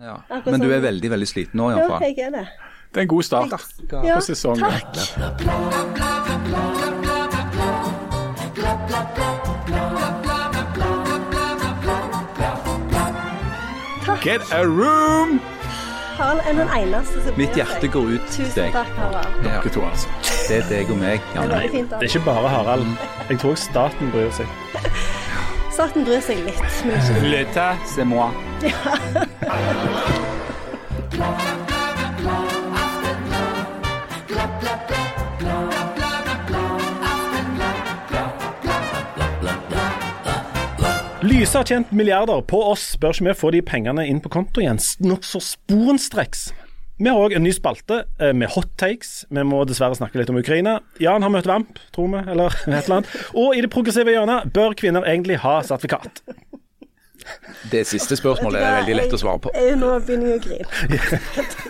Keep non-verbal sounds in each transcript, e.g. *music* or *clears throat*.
Ja. Men du sånn. er veldig, veldig sliten nå, Ja, jeg er det. Det er en god start Ja, på sesongen. takk. Get a room! Harald er den eneste som Mitt hjerte går ut til deg. Tusen takk, Harald. Dere to, altså. Det er deg og meg. Det er fint. Det er ikke bare Harald. Jeg tror staten bryr seg. Staten bryr seg litt, men ikke L'État, c'est moi. Lyse har tjent milliarder på oss, bør ikke vi få de pengene inn på konto igjen nokså sporenstreks? Vi har òg en ny spalte eh, med hot takes. Vi må dessverre snakke litt om Ukraina. Jan har møtt Vamp, tror vi, eller *laughs* et eller annet. Og i det progressive hjørnet, bør kvinner egentlig ha sertifikat? Det siste spørsmålet er veldig lett å svare på. Nå begynner jeg å grine.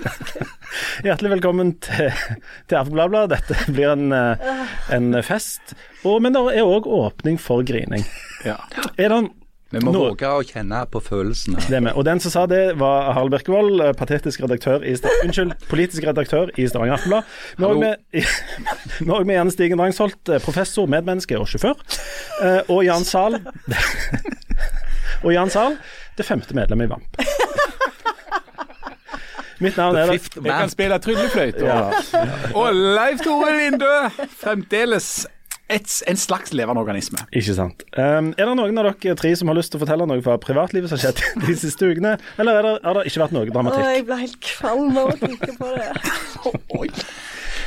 *laughs* Hjertelig velkommen til, til Aftenbladet. Dette blir en, eh, en fest. Og, men det er òg åpning for grining. Ja. Er det Vi må våge å kjenne på følelsene. Det med. Og den som sa det, var Harald Birkevold, eh, patetisk redaktør i Sta- Unnskyld, politisk redaktør i Stavanger Aftenblad. Vi har også med, *laughs* Janne Stigen Drangsholt, eh, professor, medmenneske og sjåfør. Eh, Og Jan Zahl Og Jan Zahl, det femte medlemmet i VAMP. Mitt navn er Jeg kan spille tryllefløyte. ja. Og Leif Tore Lindø, fremdeles et, en slags levende organisme. Ikke sant. Um, er det noen av dere tre som har lyst til å fortelle noe fra privatlivet som har skjedd *laughs* de siste ukene, eller er det, har det ikke vært noe Å, dramatikk? jeg ble helt kvalm av å tenke på det.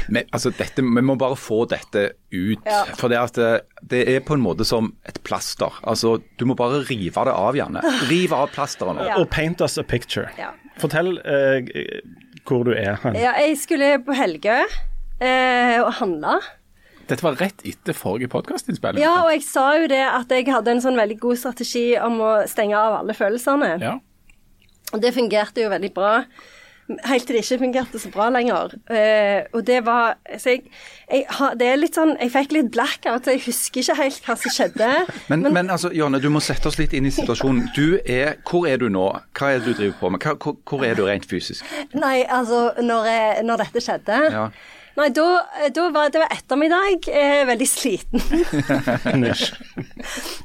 Men, altså, dette, vi må bare få dette ut. Ja. For det, at det, det er på en måte som et plaster. Altså, Du må bare rive det av, Janne. Riv av plasteret nå. Ja. Og paint us a picture. Ja. Fortell eh, hvor du er. hen. Ja, jeg skulle på Helgø eh, og handle. Dette var rett etter forrige podkastinnspilling. Ja, og jeg sa jo det at jeg hadde en sånn veldig god strategi om å stenge av alle følelsene. Ja. Og det fungerte jo veldig bra. Helt til det ikke fungerte så bra lenger. Uh, og det var Så jeg, jeg Det er litt sånn Jeg fikk litt blackout, jeg husker ikke helt hva som skjedde. *laughs* Men, men altså, Janne, du må sette oss litt inn i situasjonen. Du er, Hvor er du nå? Hva er det du driver på med? Hva, hvor, hvor er du rent fysisk? Nei, altså, når, jeg, når dette skjedde Ja. Nei, da, da var det var ettermiddag. Eh, veldig sliten. *laughs*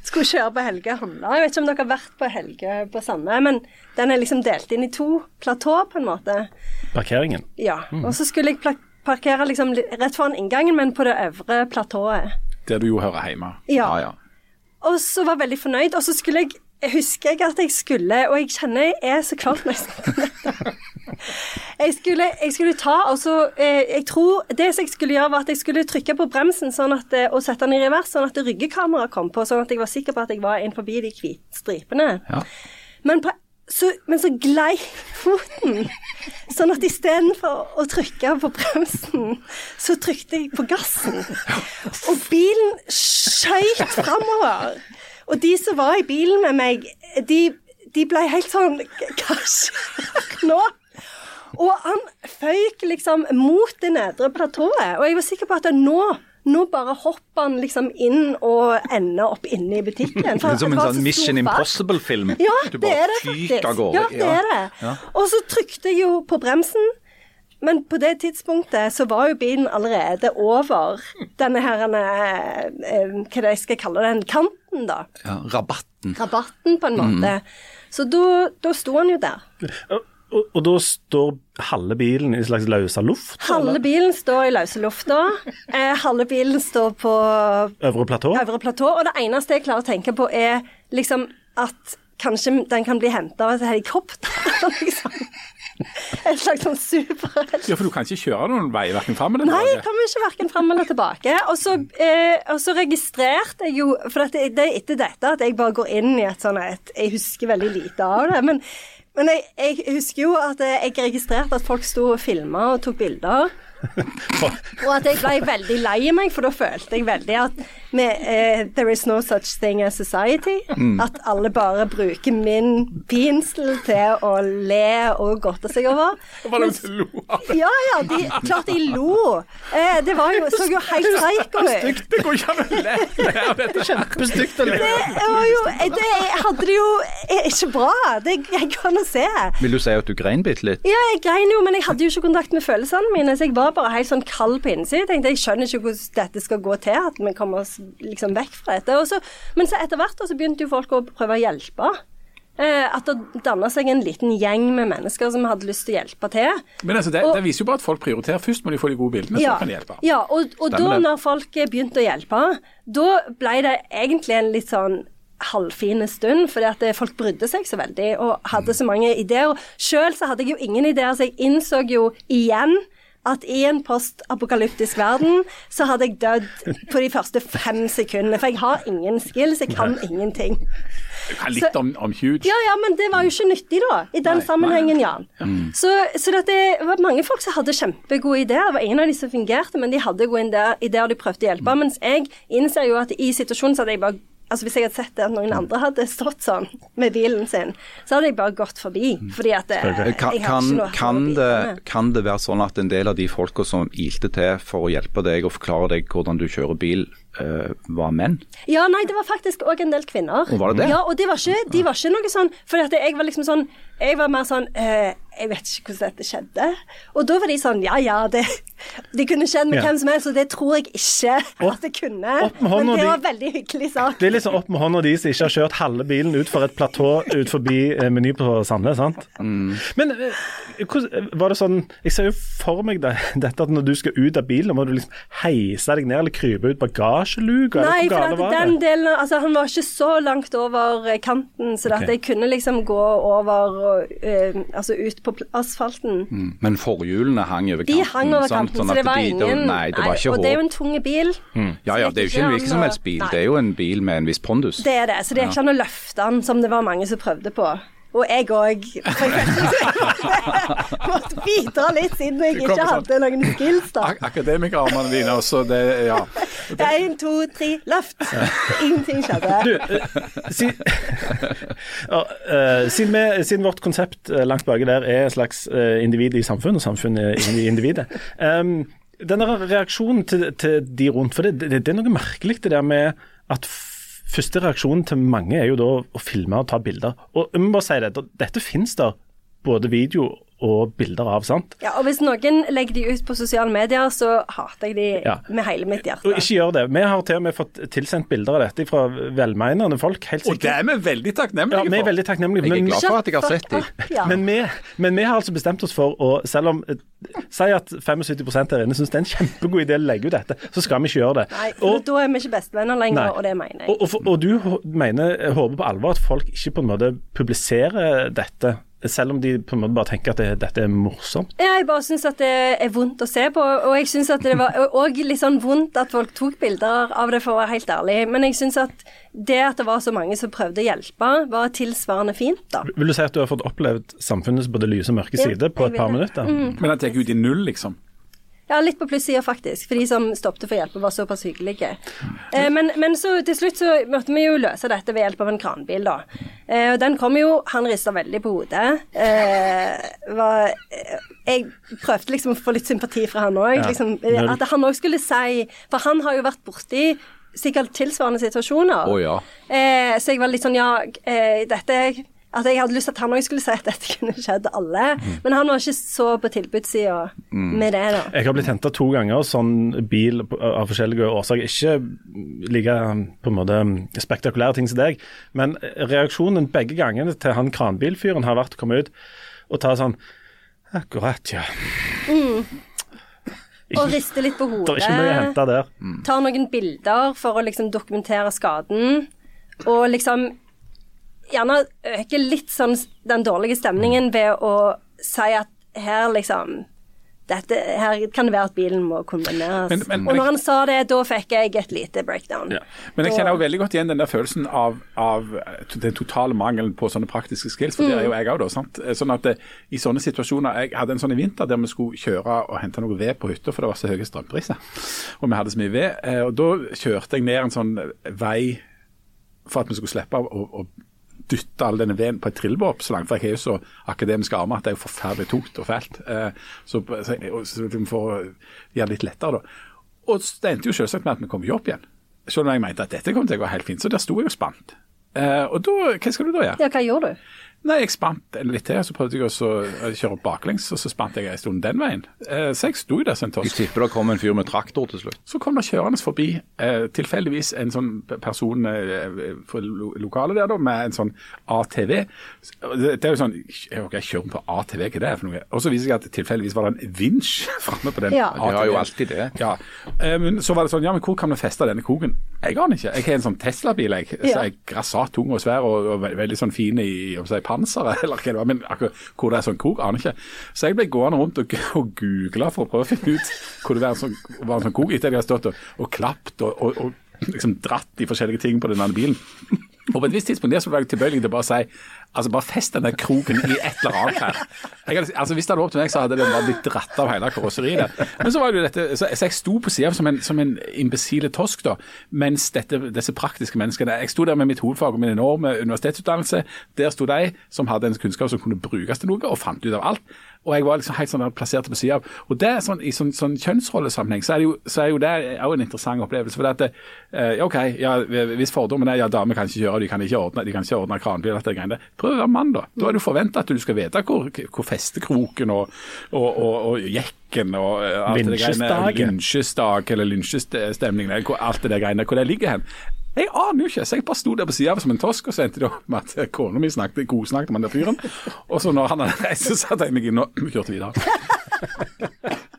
Skulle kjøre på Helge Hamla. Jeg vet ikke om dere har vært på Helge på Sande, men den er liksom delt inn i to platå, på en måte. Parkeringen. Ja. Og så skulle jeg parkere liksom rett foran inngangen, men på det øvre platået. Der du jo hører hjemme. Ja. Ja, ja. Og så var jeg veldig fornøyd. Og så skulle jeg jeg husker jeg at jeg skulle, og jeg kjenner jeg er så kvalm når jeg snakker om dette. *laughs* Jeg skulle, jeg skulle ta, og så eh, Jeg tror det som jeg skulle gjøre, var at jeg skulle trykke på bremsen sånn at, eh, og sette den i revers, sånn at ryggekameraet kom på, sånn at jeg var sikker på at jeg var inn forbi de hvite stripene. Ja. Men, på, så, men så glei foten, sånn at istedenfor å trykke på bremsen, så trykte jeg på gassen. Og bilen skøyt framover. Og de som var i bilen med meg, de, de ble helt sånn Hva skjer nå? Og han føyk liksom mot det nedre platået. Og jeg var sikker på at nå nå bare hopper han liksom inn og ender opp inne i butikken. For Det er som en sånn så Mission. Impossible-film. Ja, du det er bare det fyker faktisk. av gårde. Ja, det er det. Ja. Og så trykte jeg jo på bremsen. Men på det tidspunktet så var jo bilen allerede over denne her eh, eh, Hva det jeg skal kalle den kanten, da. Ja, rabatten. Rabatten, på en Mm. måte. Så da, da sto han jo der. Og, og, da står halve bilen i slags løse luft? Halve bilen står i løse lufta. Eh, halve bilen står på Øvre platå? øvre platå. Og det eneste jeg klarer å tenke på, er liksom at kanskje den kan bli henta av et helikopter. *laughs* liksom. En slags sånn superhelt. Ja, for du kan ikke kjøre noen vei, verken fram eller tilbake? Nei, jeg kommer ikke verken fram eller tilbake. Og så, eh, registrerte jeg jo For det, det er etter dette at jeg bare går inn i et sånt et Jeg husker veldig lite av det. Men, men jeg, jeg husker jo at jeg registrerte at folk sto og filma og tok bilder. Og at jeg ble veldig lei meg, for da følte jeg veldig at med, uh, there is no such thing as society. At alle bare bruker min pinsel til å le og godte seg over. Var det Mens- noen som lo av det? ja, ja, de, klart de lo. Uh, det var jo, så jo helt streiko ut. Stygt, det går ikke an å le av dette. Kjempestygt å le. Det Det hadde det jo eh, ikke bra. Det jeg kan jeg se. Vil du si at du grein bitte litt? Ja, jeg grein jo, men jeg hadde jo ikke kontakt med følelsene mine, så jeg var bare helt sånn kald på innsiden. Jeg tenkte, jeg skjønner ikke hvordan dette skal gå til, at vi kommer oss liksom vekk fra dette. Og så, men så etter hvert så begynte jo folk å prøve å hjelpe. Eh, at det danna seg en liten gjeng med mennesker som hadde lyst til å hjelpe til. Men altså, det, Og- det viser jo bare at folk prioriterer. Først må de få de gode bildene, så kan de hjelpe. Ja, og, og da når folk begynte å hjelpe, da ble det egentlig en litt sånn halvfine stund, fordi at eh, folk brydde seg så veldig og hadde så mange ideer. Sjøl så hadde jeg jo ingen ideer, så jeg innså jo igjen at i en postapokalyptisk verden så hadde jeg dødd på de første fem sekundene. For jeg har ingen skills, jeg kan ingenting. Du kan litt om, om Huge. Ja, ja, men det var jo ikke nyttig, da. I den Nei, sammenhengen, Jan. Så, så det, det var mange folk som hadde kjempegode ideer. Det var ingen av de som fungerte, men de hadde gode ideer, ideer de prøvde å hjelpe. Mens jeg innser jo at i situasjonen så hadde jeg bare Altså Hvis jeg hadde sett det at noen andre hadde stått sånn med bilen sin, så hadde jeg bare gått forbi. Fordi at det, jeg Kan, har kan, ikke noe kan, det, kan det være sånn at en del av de folka som ilte til for å hjelpe deg og forklare deg hvordan du kjører bil, eh, var menn? Ja, nei, det var faktisk òg en del kvinner. Og var det det? Ja, og det var ikke, de var ikke noe sånn For jeg var liksom sånn Jeg var mer sånn eh, Jeg vet ikke hvordan dette skjedde. Og da var de sånn Ja ja, det, det kunne skjedd med Ja. hvem som helst, og det tror jeg ikke Opp- at det kunne. Men det var veldig hyggelig sak. Det er liksom opp med hånda de som ikke har kjørt halve bilen ut for et platå ut forbi eh, Meny på Sandnes, sant? Men eh, var det sånn Jeg ser jo for meg det, *laughs* dette at når du skal ut av bilen, må du liksom heise deg ned eller krype ut bagasjeluka? eller Nei, for at den delen Altså, han var ikke så langt over eh, kanten, så at jeg kunne liksom gå over og uh, Altså ut på pl- asfalten. Men forhjulene hang over De kanten. hang over kanten, Sånn så det var de- ingen Nei, det var ikke Og det er jo en tung bil. Ja, ja, det er jo ikke en hvilken som helst bil. Nei. Det er jo en bil med en viss pondus. Det er det, så det er ikke an å løfte den, som det var mange som prøvde på. Og jeg òg. *laughs* Måtte bidra litt, siden jeg ikke hadde noen skills, da. Ak Akademikerarmene dine, også, det Ja. Én, to, tre, løft. Ingenting skjedde. Du, eh, si, *laughs* Ja, uh, siden, vi, siden vårt konsept uh, langt baki der er et slags uh, individ i samfunnet, og samfunnet i individet um, Denne reaksjonen til, til de rundt, for det, det, det er noe merkelig det der med at første reaksjonen til mange er jo da å filme og ta bilder. Og jeg må bare si det, dette finnes der både video og bilder av, sant? Ja, og hvis noen legger de ut på sosiale medier, så hater jeg de Ja. med hele mitt hjerte. Og ikke gjør det. Vi har til og med fått tilsendt bilder av dette fra velmenende folk. helt Og det er vi veldig takknemlige for. Ja, vi er veldig takknemlige. Jeg er glad for at jeg har sett de. the fuck up. Ja. Men men vi har altså bestemt oss for å, selv om Si at 75 her inne syns det er en kjempegod idé å legge ut dette, så skal vi ikke gjøre det. Nei, for Og, da er vi ikke bestevenner lenger, Nei. og det mener jeg. og, og, og du mener, håper på alvor at folk ikke på en måte publiserer dette, selv om de på en måte bare tenker at det, dette er morsomt. Ja, jeg bare syns at det er vondt å se på, og jeg syns at det var òg litt sånn vondt at folk tok bilder av det, for å være helt ærlig. Men jeg syns at det at det var så mange som prøvde å hjelpe, var tilsvarende fint, da. Vil du si at du har fått opplevd samfunnets både lyse og mørke Ja, side på et par det. Mm. minutter? Men at det gikk ut i null, liksom. Ja, litt på plussida faktisk, for de som stoppet for hjelp og var såpass hyggelige. Eh, men, men så til slutt så måtte vi jo løse dette ved hjelp av en kranbil, da. Eh, og den kom jo, han rista veldig på hodet. Eh, var, eh, jeg prøvde liksom å få litt sympati fra han òg. Ja. Liksom, at han òg skulle si For han har jo vært borti sikkert tilsvarende situasjoner. Å, ja. eh, så jeg var litt sånn, ja, eh, dette at jeg hadde lyst til at han òg skulle si at dette kunne skjedd alle. Mm. Men han var ikke så på tilbudssida med det, da. Jeg har blitt henta to ganger sånn bil av forskjellige årsaker. Ikke like på en måte spektakulære ting som deg, men reaksjonen begge gangene til han kranbilfyren har vært å komme ut og ta sånn Akkurat, ja. Og riste litt på hodet. Det er ikke mye å hente der. Tar noen bilder for å liksom dokumentere skaden. Og liksom gjerne øke litt sånn den dårlige stemningen ved å si at her liksom dette, her kan det være at bilen må kombineres. Men- men- og når han sa det, da fikk jeg et lite breakdown. Ja. Men jeg kjenner jo veldig godt igjen den der følelsen av, av eh, den totale mangelen på sånne praktiske skills, for det er jo jeg òg, da. sant? Eh, Sånn at det, I sånne situasjoner Jeg hadde en sånn i vinter der vi skulle kjøre og hente noe ved på hytta, for det var så høye strømpriser. *laughs* Og vi hadde så mye ved. eh, Og da kjørte jeg ned en sånn vei for at vi skulle slippe å, å dytte all denne veden på et trillebår så langt. For jeg har jo så akademiske armer at det er jo forferdelig tungt og fælt. Eh, Så, så, så liksom for gjøre det litt lettere, da. Og det endte jo selvsagt med at vi kom jo opp igjen. Selv om jeg mente at dette kom til å gå helt fint. Så der sto jeg jo spant. Eh, og da, hva skal du da gjøre? Ja, hva gjorde du? Nei, jeg spant litt til, så prøvde jeg å kjøre opp baklengs, og så spant jeg en stund den veien. Eh, så jeg sto jo der som en Jeg tosk. tipper det kom en fyr med traktor til slutt. Så kom det kjørende forbi eh, tilfeldigvis en sånn person eh, fra lokalet der, da, med en sånn ATV. Det, er jo sånn jeg, ok, jeg kjører på ATV, hva er det for noe? Og så viser jeg at tilfeldigvis var det en vinsj *laughs* framme på den Ja. De har jo alltid det. Ja, eh, men så var det sånn, ja, men hvor kan vi feste denne koken? Jeg aner ikke. Jeg har en sånn Tesla-bil, jeg. Så Ja. jeg er grassat tung og svær og, og veldig sånn fin i om jeg, panseret, *laughs* eller hva det var. Men akkurat hvor det er sånn krok, aner ikke. Så jeg ble gående rundt og, *laughs* og googla for å prøve å finne ut hvor det var en sånn, var en sånn krok, etter at jeg hadde stått og, og klapt og, og, og liksom dratt de forskjellige ting på den andre bilen. *laughs* Og på et visst tidspunkt der så var jeg tilbøyelig til å bare si altså bare fest den der kroken i et eller annet her. Hadde, altså Hvis det hadde vært til meg, så hadde den bare blitt dratt av hele karosseriet. Men så var det jo dette, så, så jeg sto på sida som en, som en imbesile tosk, da, mens dette, disse praktiske menneskene Jeg sto der med mitt hovedfag og min enorme universitetsutdannelse. Der sto de som hadde en kunnskap som kunne brukes til noe, og fant ut av alt. Og jeg var liksom helt sånn plassert på sida av. Og det er sånn, I sånn, sånn kjønnsrollesammenheng så er, jo, så er jo det òg en interessant opplevelse. for det at det, eh, OK, ja, hvis fordommen er ja, damer kan ikke kjøre, de kan ikke ordne, de kan ikke ordne kranbil, alt det greiene. Prøv å være mann, da. Da er jo forventa at du skal vite hvor, hvor festekroken og, og, og, og jekken og eh, alt det der greiene Lynsjesdag. Eller lynsjestemning, alt det der greiene, hvor det ligger hen. Jeg aner jo ikke, så jeg bare sto der på sida som en tosk, og så endte det opp med at kona mi snakket, godsnakket med den fyren. Og så når han hadde reist, så satte jeg meg inn og kjørte videre.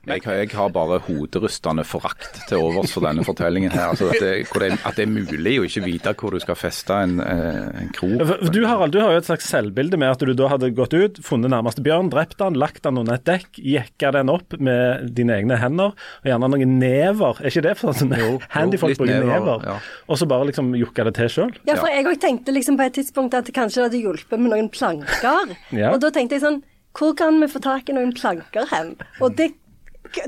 Jeg, jeg har bare hoderystende forakt til overs for denne fortellingen her. Altså at, det, hvor det, at det er mulig å ikke vite hvor du skal feste en, eh, en krok. Du Harald, du har jo et slags selvbilde med at du da hadde gått ut, funnet nærmeste bjørn, drept han, lagt han under et dekk, jekka den opp med dine egne hender, og gjerne noen never. Er ikke det for sånn handyfolk bruker never, never? ja. Og så bare liksom jukka det til sjøl? Ja, for jeg òg tenkte liksom på et tidspunkt at det kanskje hadde hjulpet med noen planker. *laughs* Ja. Og da tenkte jeg sånn Hvor kan vi få tak i noen planker hen? Og det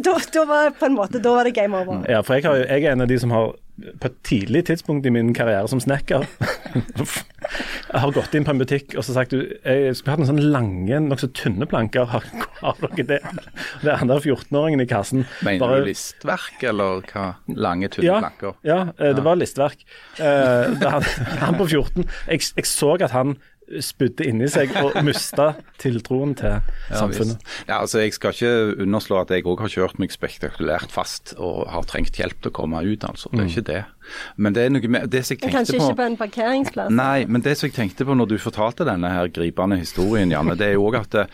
da, da var på en måte Da var det game over. Ja, for jeg, har, jeg er en av de som har på et tidlig tidspunkt i min karriere som snekker Jeg *laughs* har gått inn på en butikk og så sagt du, jeg skulle hatt noen sånne lange, nokså tynne planker. Har, har dere det? Det er han der 14-åringen i kassen. Mener bare- du listverk, eller hva? Lange, tynne ja, planker? Ja, eh, det var listverk. Uh, han, han på 14 jeg, jeg så at han spydde inni seg og *laughs* mista tiltroen til samfunnet. Ja, Ja, altså Jeg skal ikke underslå at jeg òg har kjørt meg spektakulært fast og har trengt hjelp til å komme ut, altså. Det er ikke det. Men det er noe med det som jeg tenkte kanskje på ikke på en parkeringsplass. Nei, men det som jeg tenkte på når du fortalte denne her gripende historien, Janne, det er jo òg at det,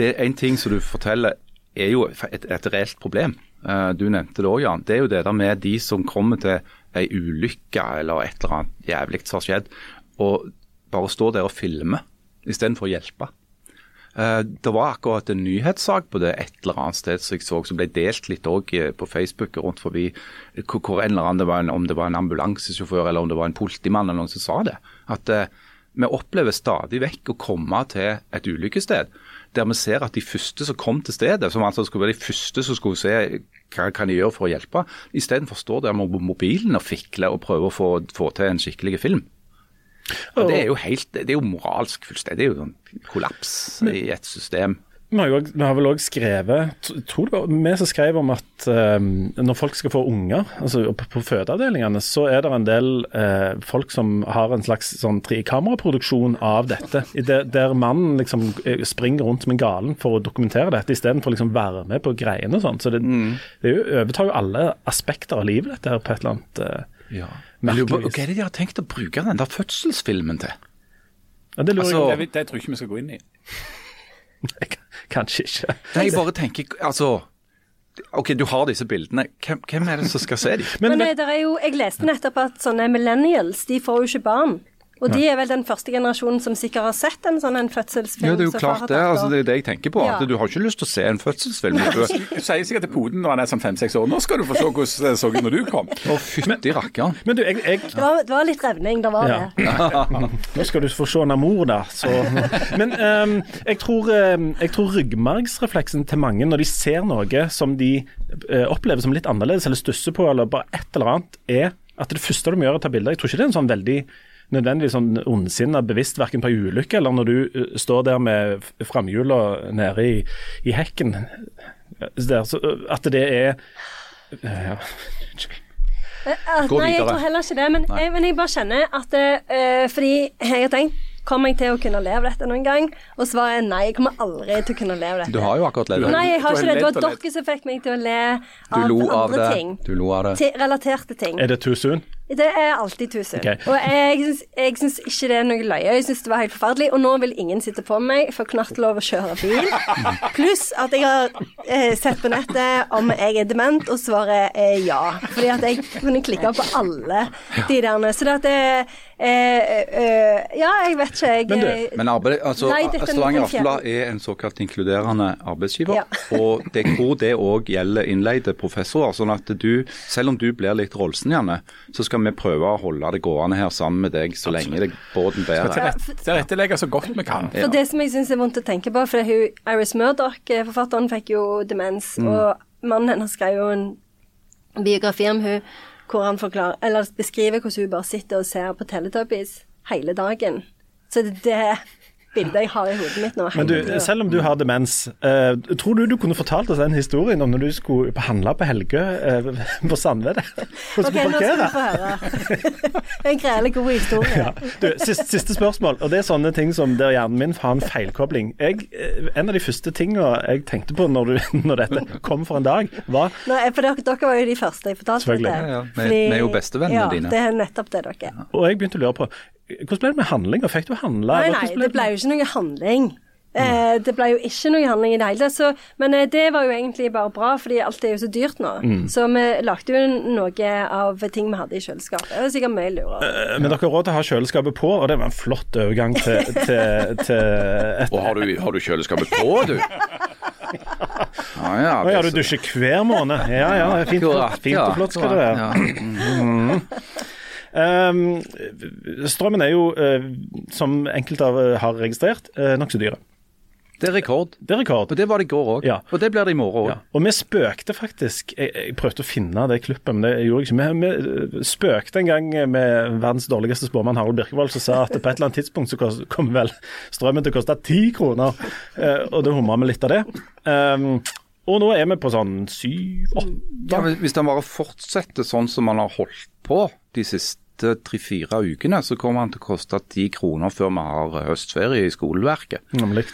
det er en ting som du forteller er jo et, et reelt problem. Eh, Du nevnte det òg, Jan. Det er jo det der med de som kommer til ei ulykke eller et eller annet jævlig som har skjedd, og bare står der og filmer istedenfor å hjelpe. Eh, Det var akkurat en nyhetssak på det et eller annet sted som jeg så, som ble delt litt òg på Facebook rundt forbi. Hvor, en eller annen, det en, om det var en ambulansesjåfør eller om det var en politimann eller noen som sa det. At eh, vi opplever stadig vekk å komme til et ulykkessted der vi ser at de første som kom til stedet, som altså skulle være de første som skulle se hva kan de gjøre for å hjelpe, istedenfor står der med mobilen og fikler og prøver å få, få til en skikkelig film. Og det er jo helt, det er jo moralsk fullstendig. Det er jo en kollaps i et system. Vi har, jo, vi har vel òg skrevet tror det var vi som skrev om at eh, når folk skal få unger, altså på, på fødeavdelingene, så er det en del eh, folk som har en slags sånn trekameraproduksjon av dette. Det, der mannen liksom eh, springer rundt som en galen for å dokumentere dette, istedenfor liksom være med på greiene og sånn. Så det, det er jo, overtar jo alle aspekter av livet, dette her, på et eller annet eh, Ja. Men lurer på, Hva er det de har tenkt å bruke den der fødselsfilmen til? ja, Det lurer Altså- Det, det tror jeg ikke vi skal gå inn i. *laughs* Kanskje ikke. Nei, jeg bare tenker, altså OK, du har disse bildene. Hvem, hvem er det som skal se dem? Men, men, men, jo, jeg leste nettopp at sånne millennials, de får jo ikke barn Og de er vel den første generasjonen som sikkert har sett en sånn en fødselsfilm. Ja, det er jo klart det. altså Det er det jeg tenker på. Ja. at Du har ikke lyst til å se en fødselsfilm. Du- sier sikkert til poden når han er sånn fem-seks år. Nå skal du få se hvordan det så ut når du kom. Å, fytti rakkeren. Men du, jeg, jeg Det var, det var litt revning, det var Ja. det. *laughs* Nå skal du få se Namor, da. Så. Men um, jeg, tror, um, jeg tror ryggmargsrefleksen til mange når de ser noe som de uh, opplever som litt annerledes, eller stusser på, eller bare et eller annet, er at det første de gjør er å ta bilder. Jeg tror ikke det er en sånn veldig nødvendigvis sånn ondsinna bevisst verken på ei ulykke eller når du eh, står der med framhjula nede i, i hekken. Der, så, eh, at det er ja. Eh, nei, jeg tror heller ikke det. Men jeg, men jeg bare kjenner at uh, Fordi jeg har tenkt Kommer jeg til å kunne leve dette noen gang? Og svaret er nei. Jeg kommer aldri til å kunne leve dette. Du har jo akkurat ledd. Nei, jeg har ikke det. Det var dere som fikk meg til å le Du av lo av andre det. ting. Du lo av det. Til relaterte ting. Er det too soon? Det er alltid tusen. Okay. Og jeg syns, ikke det er noe løye. Jeg syns det var helt forferdelig. Og nå vil ingen sitte på meg. for får knapt lov å kjøre bil. Pluss at jeg har eh, sett på nettet om jeg er dement, og svaret er ja. Fordi at jeg kunne klikke på alle de der. Så det at det eh, eh, Ja, jeg vet ikke. Jeg, Men du, eh, Men arbeid, altså, Nei, er Stavanger Aftenblad er en såkalt inkluderende arbeidsgiver. Ja. og det hvor det òg gjelder innleide professorer. sånn at du, selv om du blir litt rolsen, Janne, så skal vi prøve å holde det gående her sammen med deg så lenge det båten bærer. Tilrettelegge så godt vi kan. For det som jeg syns er vondt å tenke på, for hun, Iris Murdoch, eh, forfatteren, fikk jo demens, og mannen hennes skrev jo en biografi om hun hvor han forklarer, eller beskriver hvordan hun bare sitter og ser på Teletubbies hele dagen. Så det er det bildet jeg har i hodet mitt nå. Men du, selv om du har demens, uh, tror du du kunne fortalt oss den historien om når du skulle handle på Helgø uh, på Sandvedet? *laughs* Hvordan Ok, nå skal du få høre. En grele god historie. Du, siste, siste spørsmål, og det er sånne ting som der hjernen min har en feilkobling. Jeg, eh, en av de første tingene jeg tenkte på når, du, *laughs* når dette kom for en dag, var nå, for dere, dere var jo de første jeg fortalte det. Ja, ja. Vi- vi er jo bestevennene ja, dine. det er nettopp det dere er. Og jeg begynte å lure på hvordan ble det med handlinga? Fikk du handla? Nei, nei, ble det ble jo ikke noe handling. Eh, det ble jo ikke noe handling i det hele tatt. Men eh, det var jo egentlig bare bra, fordi alt er jo så dyrt nå. Så vi lagde jo noe av ting vi hadde i kjøleskapet. Det var sikkert mye lurere. Eh, Men dere har råd til å ha kjøleskapet på, og det var en flott overgang til, *laughs* til, til et Og har du, har du kjøleskapet på, du? *laughs* Ja, ja, ja, du dusjer hver måned? Ja ja, fint, fint og flott skal det være. Ja. Um, *laughs* strømmen er jo, eh, som enkelte av eh, har registrert, uh, nokså dyre. Det er rekord. Det er rekord. Og det var det i går òg. Ja. Og det blir det i morgen òg. Ja. Og vi spøkte faktisk jeg, jeg prøvde å finne det klippet, men det gjorde jeg ikke. Vi, vi eh, spøkte en gang med verdens dårligste spåmann Harald Birkevold, som sa at på et eller annet tidspunkt så kom kommer vel strømmen til å koste ti kroner. Eh, og det humra vi litt av det. Um, og nå er vi på sånn syv-åtte. Ja, hvis- hvis den bare fortsetter sånn som man har holdt på de siste tre-fire ukene, så kommer han til å koste ti kroner før vi har høstferie i skoleverket. Nemlig.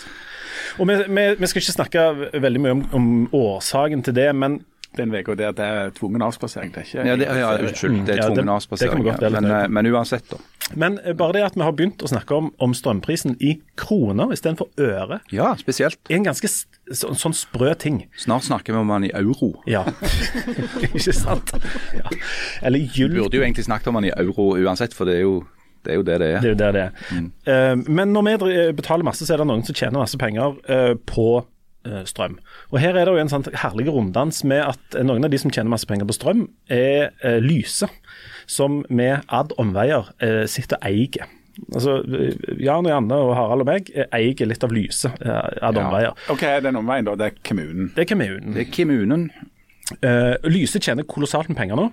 Og vi, vi, vi skal ikke snakke veldig mye om, om årsaken til det, men Den uka der det er tvungen avspasering. Det er ikke Ja, det, ja, unnskyld, det er ja, tvungen avspasering. Men, eh, men uansett, da. Men bare det at vi har begynt å snakke om, om strømprisen i kroner istedenfor øre, Ja, spesielt. er en ganske s- sånn, sprø ting. Snart snakker vi om han i euro. Ja. *laughs* Ikke sant? Ja. Eller Vi gyll. burde jo egentlig snakket om han i euro uansett, for det er jo det er jo det, det er. Det er jo det det er. Eh, men når vi betaler masse, så er det noen som tjener masse penger uh, på uh, strøm. Og Her er det jo en sånn herlig runddans med at eh, noen av de som tjener masse penger på strøm, er eh, Lyse, som med ad omveier eh, sitter og eier. Altså, eh, Jan og Janne og Harald og meg eh, eier litt av Lyse av ad Ja. OK, den omveien, da. Det er kommunen. Det er kommunen. Det er kommunen. Uh, Lyse tjener kolossalt med penger nå.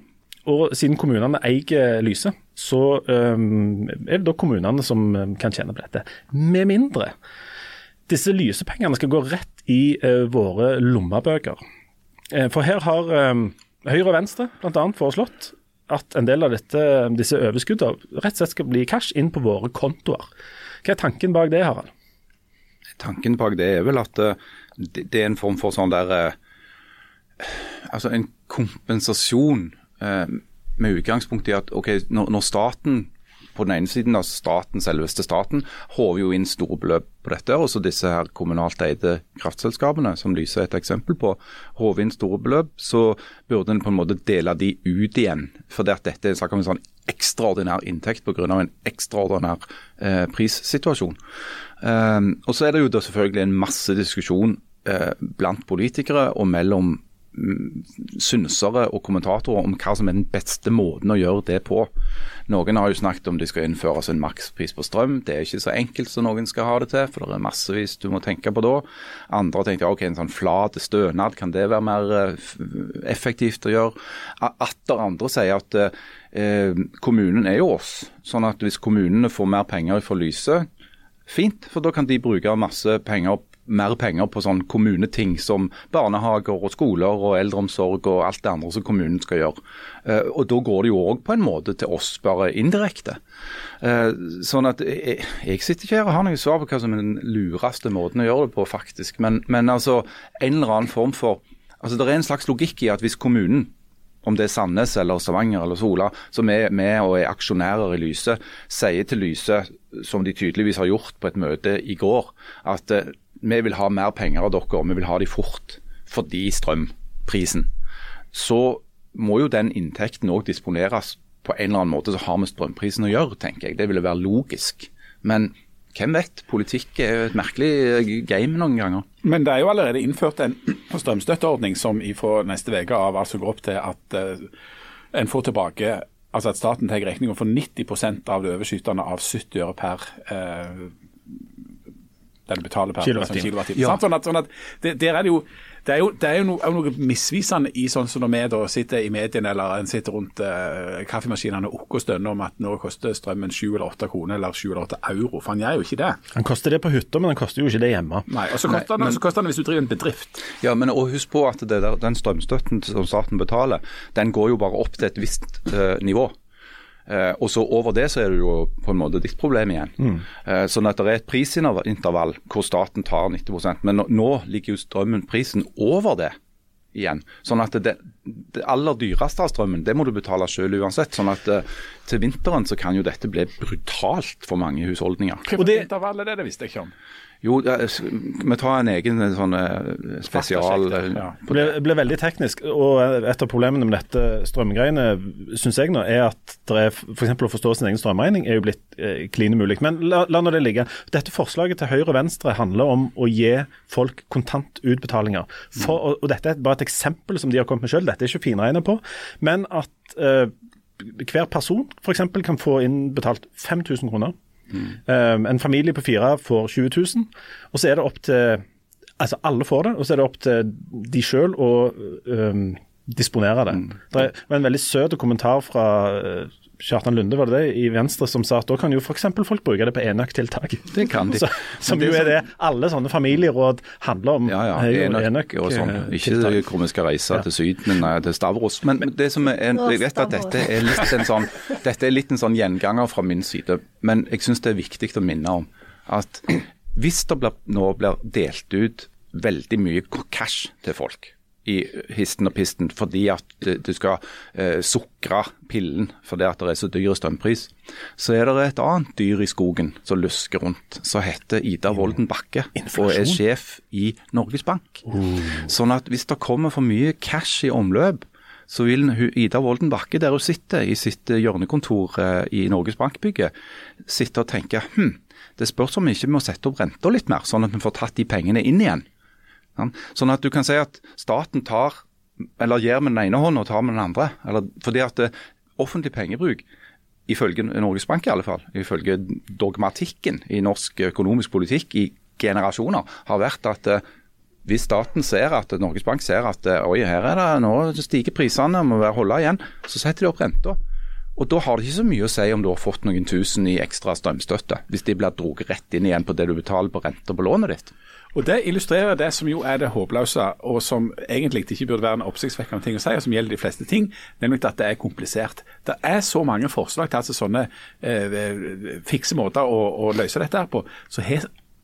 Og siden kommunene eier Lyse, så um, er det da kommunene som eh, kan tjene på dette. Med mindre disse lysepengene skal gå rett i uh, våre lommebøker. Uh, for her har um, Høyre og Venstre bl.a. foreslått at en del av dette, disse overskuddene rett og slett skal bli cash inn på våre kontoer. Hva er tanken bak det, Harald? Tanken bak det er vel at eh, det, er en form for sånn der eh, Altså en kompensasjon eh, med utgangspunkt i at ok, når staten på den ene siden av staten, selveste staten, håver jo inn store beløp på dette. Og så disse her kommunalt eide kraftselskapene, som Lyse er et eksempel på, håver inn store beløp. Så burde en på en måte dele de ut igjen. For dette er snakk om en sånn ekstraordinær inntekt pga. en ekstraordinær eh, prissituasjon. Um, og så er det jo da selvfølgelig en masse diskusjon eh, blant politikere og mellom synsere og kommentatorer om hva som er den beste måten å gjøre det på. Noen har jo snakket om de skal innføres en makspris på strøm. Det er ikke så enkelt som noen skal ha det til, for det er massevis du må tenke på da. Andre har tenkt ok, en sånn flat stønad, kan det være mer eh, effektivt å gjøre? Atter andre sier at eh, kommunen er jo oss. Sånn at hvis kommunene får mer penger fra Lyse, fint, for da kan de bruke masse penger mer penger på sånn kommuneting som barnehager og skoler og eldreomsorg og alt det andre som kommunen skal gjøre. Eh, og Da går det jo òg på en måte til oss, bare indirekte. Eh, sånn at jeg, jeg sitter ikke her og har noe svar på hva som er den lureste måten å gjøre det på, faktisk. Men, men altså en eller annen form for altså Det er en slags logikk i at hvis kommunen om det er Sandnes eller Stavanger eller Sola, som er med og er aksjonærer i Lyse, sier til Lyse, som de tydeligvis har gjort på et møte i går, at eh, vi vil ha mer penger av dere, og vi vil ha de fort fordi strømprisen. Så må jo den inntekten òg disponeres på en eller annen måte som har med strømprisen å gjøre, tenker jeg. Det ville være logisk. Men hvem vet? Politikk er jo et merkelig game noen ganger. Men det er jo allerede innført en *clears throat* strømstøtteordning som fra neste uke av altså går opp til at uh, en får tilbake Altså at staten tar regninga for 90 av det overskytende av 70 øre per den betaler per kilowattime. kilowattime. Ja. Sånn at, sånn at det, der er det jo det er jo, det er jo noe, noe, misvisende i sånn som når vi da sitter i mediene eller en sitter rundt uh, kaffemaskinene og stønner om at nå koster strømmen 7 eller 8 kroner eller 7 eller 8 euro. For han gjør jo ikke det. Han koster det på hytta, men han koster jo ikke det hjemme. Nei, og så koster, Nei, men, så koster han hvis du driver en bedrift. Ja, men og husk på at der, den strømstøtten som staten betaler, den går jo bare opp til et visst uh, nivå. Eh, og så Over det så er det jo på en måte ditt problem igjen. Mm. Eh, sånn at Det er et prisintervall hvor staten tar 90% men nå, nå ligger jo strømmen prisen over det igjen. Sånn at det, det, aller dyreste av strømmen, det må du betale selv uansett. Sånn at uh, til vinteren så kan jo dette bli brutalt for mange husholdninger. Hva intervall er det, det visste jeg ikke om. Jo, vi tar en egen sånn eh, spesial eh, ja. Det ble, ble, veldig teknisk. og Et av problemene med dette strømgreiene synes jeg nå, er at det er f.eks. å forstå sin egen strømregning er jo blitt eh, kline mulig. Men la, la nå det ligge. Dette forslaget til Høyre og Venstre handler om å gi folk kontantutbetalinger. For, og, og Dette er bare et eksempel som de har kommet med selv, dette er ikke finregna på. Men at eh, hver person f.eks. kan få innbetalt 5000 kroner Um, en familie på fire får 20 000, og så er det opp til Altså, alle får det, og så er det opp til de sjøl å um, disponere det. Mm. Det var en veldig søt kommentar fra uh, Kjartan Lunde var det det, i Venstre som sa at da kan jo f.eks. folk bruke det på enøktiltak. Det kan de. *laughs* Så, som jo er det alle sånne familieråd handler om. Ja, ja. Enøk, og sånn. Eh, ikke hvor vi skal reise ja. til Syden, nei, til Stavros. Men, men det som er, jeg vet at dette er litt en sånn, dette er litt en sånn gjenganger fra min side, men jeg syns det er viktig å minne om at hvis det nå blir delt ut veldig mye cash til folk i histen og pisten fordi at du skal eh, sukre pillen fordi at det er så dyr strømpris. Så er det et annet dyr i skogen som lusker rundt, som heter Ida Wolden Bakke. Og er sjef i Norges Bank. Uh. Sånn at hvis det kommer for mye cash i omløp, så vil Ida Wolden Bakke, der hun sitter i sitt hjørnekontor eh, i Norges Bank-bygget, sitte og tenke hm, det spørs om vi ikke må sette opp renta litt mer, sånn at vi får tatt de pengene inn igjen. Sånn at du kan si at staten tar, eller gir med den ene hånden og tar med den andre. Eller, fordi at eh, offentlig pengebruk, ifølge Norges Bank i alle fall, ifølge dogmatikken i norsk økonomisk politikk i generasjoner, har vært at eh, hvis staten ser at Norges Bank ser at eh, oi, her er det, nå stiger prisene, må være holde igjen, så setter de opp renta. Og Da har det ikke så mye å si om du har fått noen tusen i ekstra strømstøtte, hvis de blir dratt rett inn igjen på det du betaler på renter på lånet ditt. Og Det illustrerer det som jo er det håpløse, og som egentlig ikke burde være en oppsiktsvekkende ting å si, og som gjelder de fleste ting, nemlig at det er komplisert. Det er så mange forslag til altså sånne eh, fikse måter å, å, løse dette her på. Så he,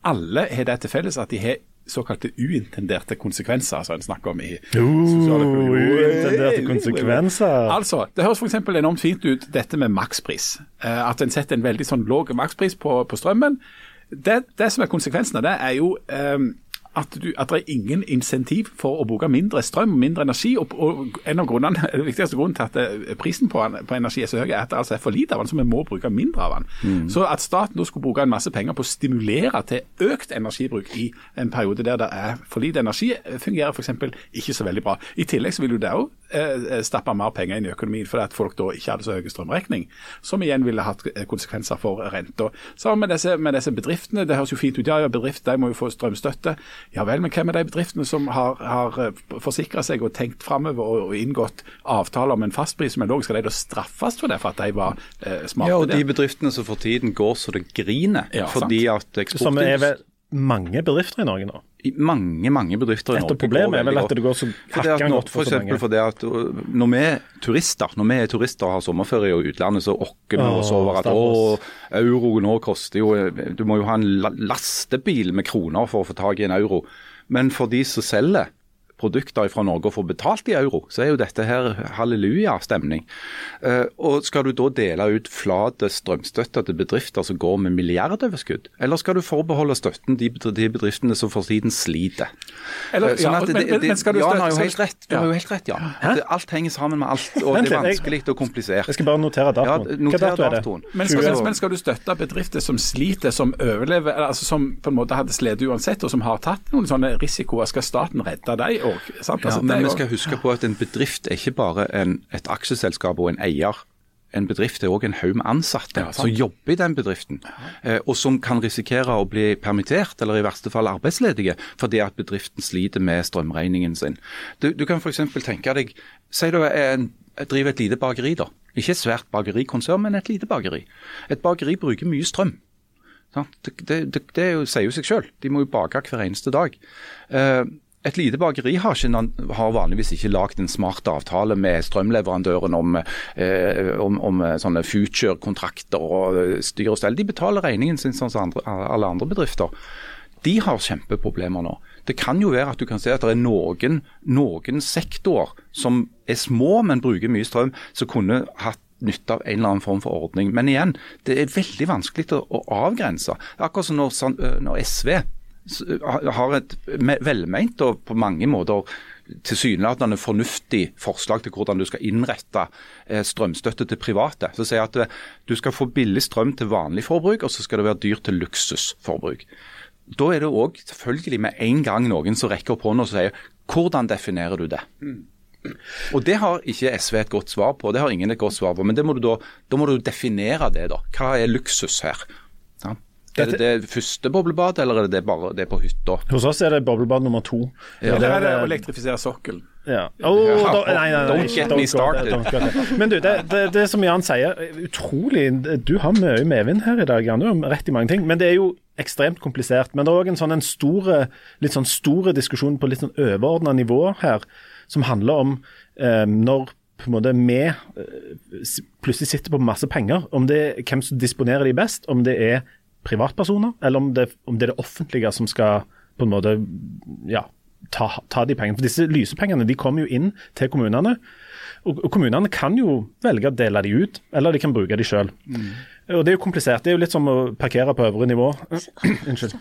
alle har det til felles at de har såkalte uintenderte konsekvenser, som en snakker om i sosialøkonomi. Uintenderte konsekvenser. Altså, Det høres f.eks. enormt fint ut dette med makspris. Eh, At en setter en veldig sånn lav makspris på, på strømmen. Det, det som er konsekvensen av det, er jo um, at, du, at det er ingen insentiv for å bruke mindre strøm og mindre energi. Og, og en av grunnene, Den *laughs* viktigste grunnen til at det, prisen på, på, energi er så høy, er at det altså er for lite av den, så vi må bruke mindre av den. Så at staten da skulle bruke en masse penger på å stimulere til økt energibruk i en periode der det er for lite energi, fungerer f.eks. ikke så veldig bra. I tillegg så vil jo det òg eh, stappe mer penger inn i økonomien fordi at folk da ikke hadde så høy strømregning, som igjen ville hatt eh, konsekvenser for renta. Sammen med disse, med disse bedriftene, det høres jo fint ut. Ja, ja, bedrifter de må jo få strømstøtte. Ja vel, men hvem er de bedriftene som har, har forsikra seg og tenkt framover og, og inngått avtaler om en fastpris som er lav? Skal de da straffes for det, for at de var eh, smarte? Ja, og de bedriftene som for tiden går så det griner, Ja, fordi at Som er eksportindustri mange bedrifter i Norge nå. i mange, mange bedrifter i Et Norge av problemet er vel at det går så hakkende godt for for så mange. for det at Når vi er turister når vi er turister og har sommerferie i utlandet, så okker vi oss over at å, euro nå koster jo Du må jo ha en lastebil med kroner for å få tak i en euro. Men for de som selger produkter fra Norge og får betalt i euro, så er jo dette her halleluja-stemning. Eh, og Skal du da dele ut flat strømstøtte til bedrifter som går med milliardoverskudd, eller skal du forbeholde støtten de bedriftene som for tiden sliter? Eller- Eh, sånn at det- det- du Jan har jo helt rett. Du har jo helt rett, ja. At alt henger sammen med alt, og det er vanskelig og komplisert. Jeg skal bare notere datoen. Ja, noter dato det? datoen. Men skal, men skal du støtte bedrifter som sliter, som overlever, altså som på en måte hadde slitt uansett, og som har tatt noen sånne risikoer, skal staten redde dem òg? Altså, men vi skal huske på at en bedrift er ikke bare en, et aksjeselskap og en eier. En bedrift er òg en haug med ansatte Ja, som jobber i den bedriften, eh, og som kan risikere å bli permittert eller i verste fall arbeidsledige fordi at bedriften sliter med strømregningen sin. Du, du kan f.eks. tenke deg Si du er en, driver et lite bakeri, da. Ikke et svært bakerikonsern, men et lite bakeri. Et bakeri bruker mye strøm. Det, det, det, det er sier jo seg selv. De må jo bake hver eneste dag. Eh, et lite bakeri har, ikke, har vanligvis ikke lagd en smart avtale med strømleverandøren om, eh, om, om sånne future-kontrakter og eh, styr og stell. De betaler regningen sin sånn som andre, alle andre bedrifter. De har kjempeproblemer nå. Det kan jo være at du kan se at det er noen, noen sektorer som er små, men bruker mye strøm, som kunne hatt nytte av en eller annen form for ordning. Men igjen, det er veldig vanskelig å, å avgrense. Akkurat som når, øh, når SV har- et velmeint og på mange måter tilsynelatende fornuftig forslag til hvordan du skal innrette eh, strømstøtte til private. Så sier at eh, du skal få billig strøm til vanlig forbruk, og så skal det være dyrt til luksusforbruk. Da er det òg selvfølgelig med en gang noen som rekker opp hånda og sier hvordan definerer du det? Og Det har ikke SV et godt svar på, det har ingen et godt svar på. Men må da, da må du definere det. da. Hva er luksus her? Er det det første boblebadet, eller er det det bare det på hytta? Hos oss er det boblebad nummer to. Ja. Det er det å elektrifisere sokkelen? Ja. Oh, Ja, da, nei, nei, nei, don't get me started. Men du, det, det, det som Jan sier, utrolig Du har mye medvind her i dag, Jan. Du har rett i mange ting. Men det er jo ekstremt komplisert. Men det er òg en sånn en store, litt sånn store diskusjon på litt sånn overordna nivå her, som handler om eh, når på en måte vi eh, plutselig sitter på masse penger, om det er hvem som disponerer de best, om det er privatpersoner, eller om det, om det er det offentlige som skal på en måte ja, ta, ta de pengene. For disse lysepengene de kommer jo inn til kommunene. Og, og kommunene kan jo velge å dele de ut, eller de kan bruke de sjøl. Og det er jo komplisert. Det er jo litt som å parkere på øvre nivå. *clears throat* Unnskyld.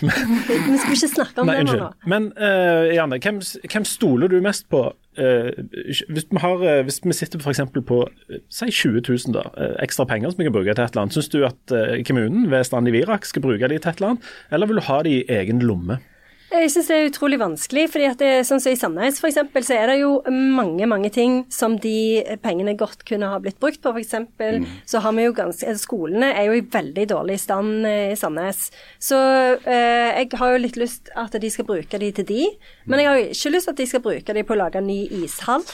Vi skulle ikke snakke om Nei, det nå. Men uh, Janne, hvem, hvem stoler du mest på? Uh, hvis, vi har, uh, hvis vi sitter f.eks. på uh, si 20 000 da, ekstra penger som vi kan bruke til et eller annet, syns du at kommunen ved Strand i Virak skal bruke de til et eller annet, eller vil du ha de i egen lomme? Jeg syns det er utrolig vanskelig, fordi at det, sånn som i Sandnes f.eks., så er det jo mange mange ting som de pengene godt kunne ha blitt brukt på. F.eks. Mm. så har vi jo ganske altså Skolene er jo i veldig dårlig stand eh, i Sandnes. Så eh, jeg har jo litt lyst at de skal bruke de til de, men jeg har jo ikke lyst at de skal bruke de på å lage en ny ishall. *laughs*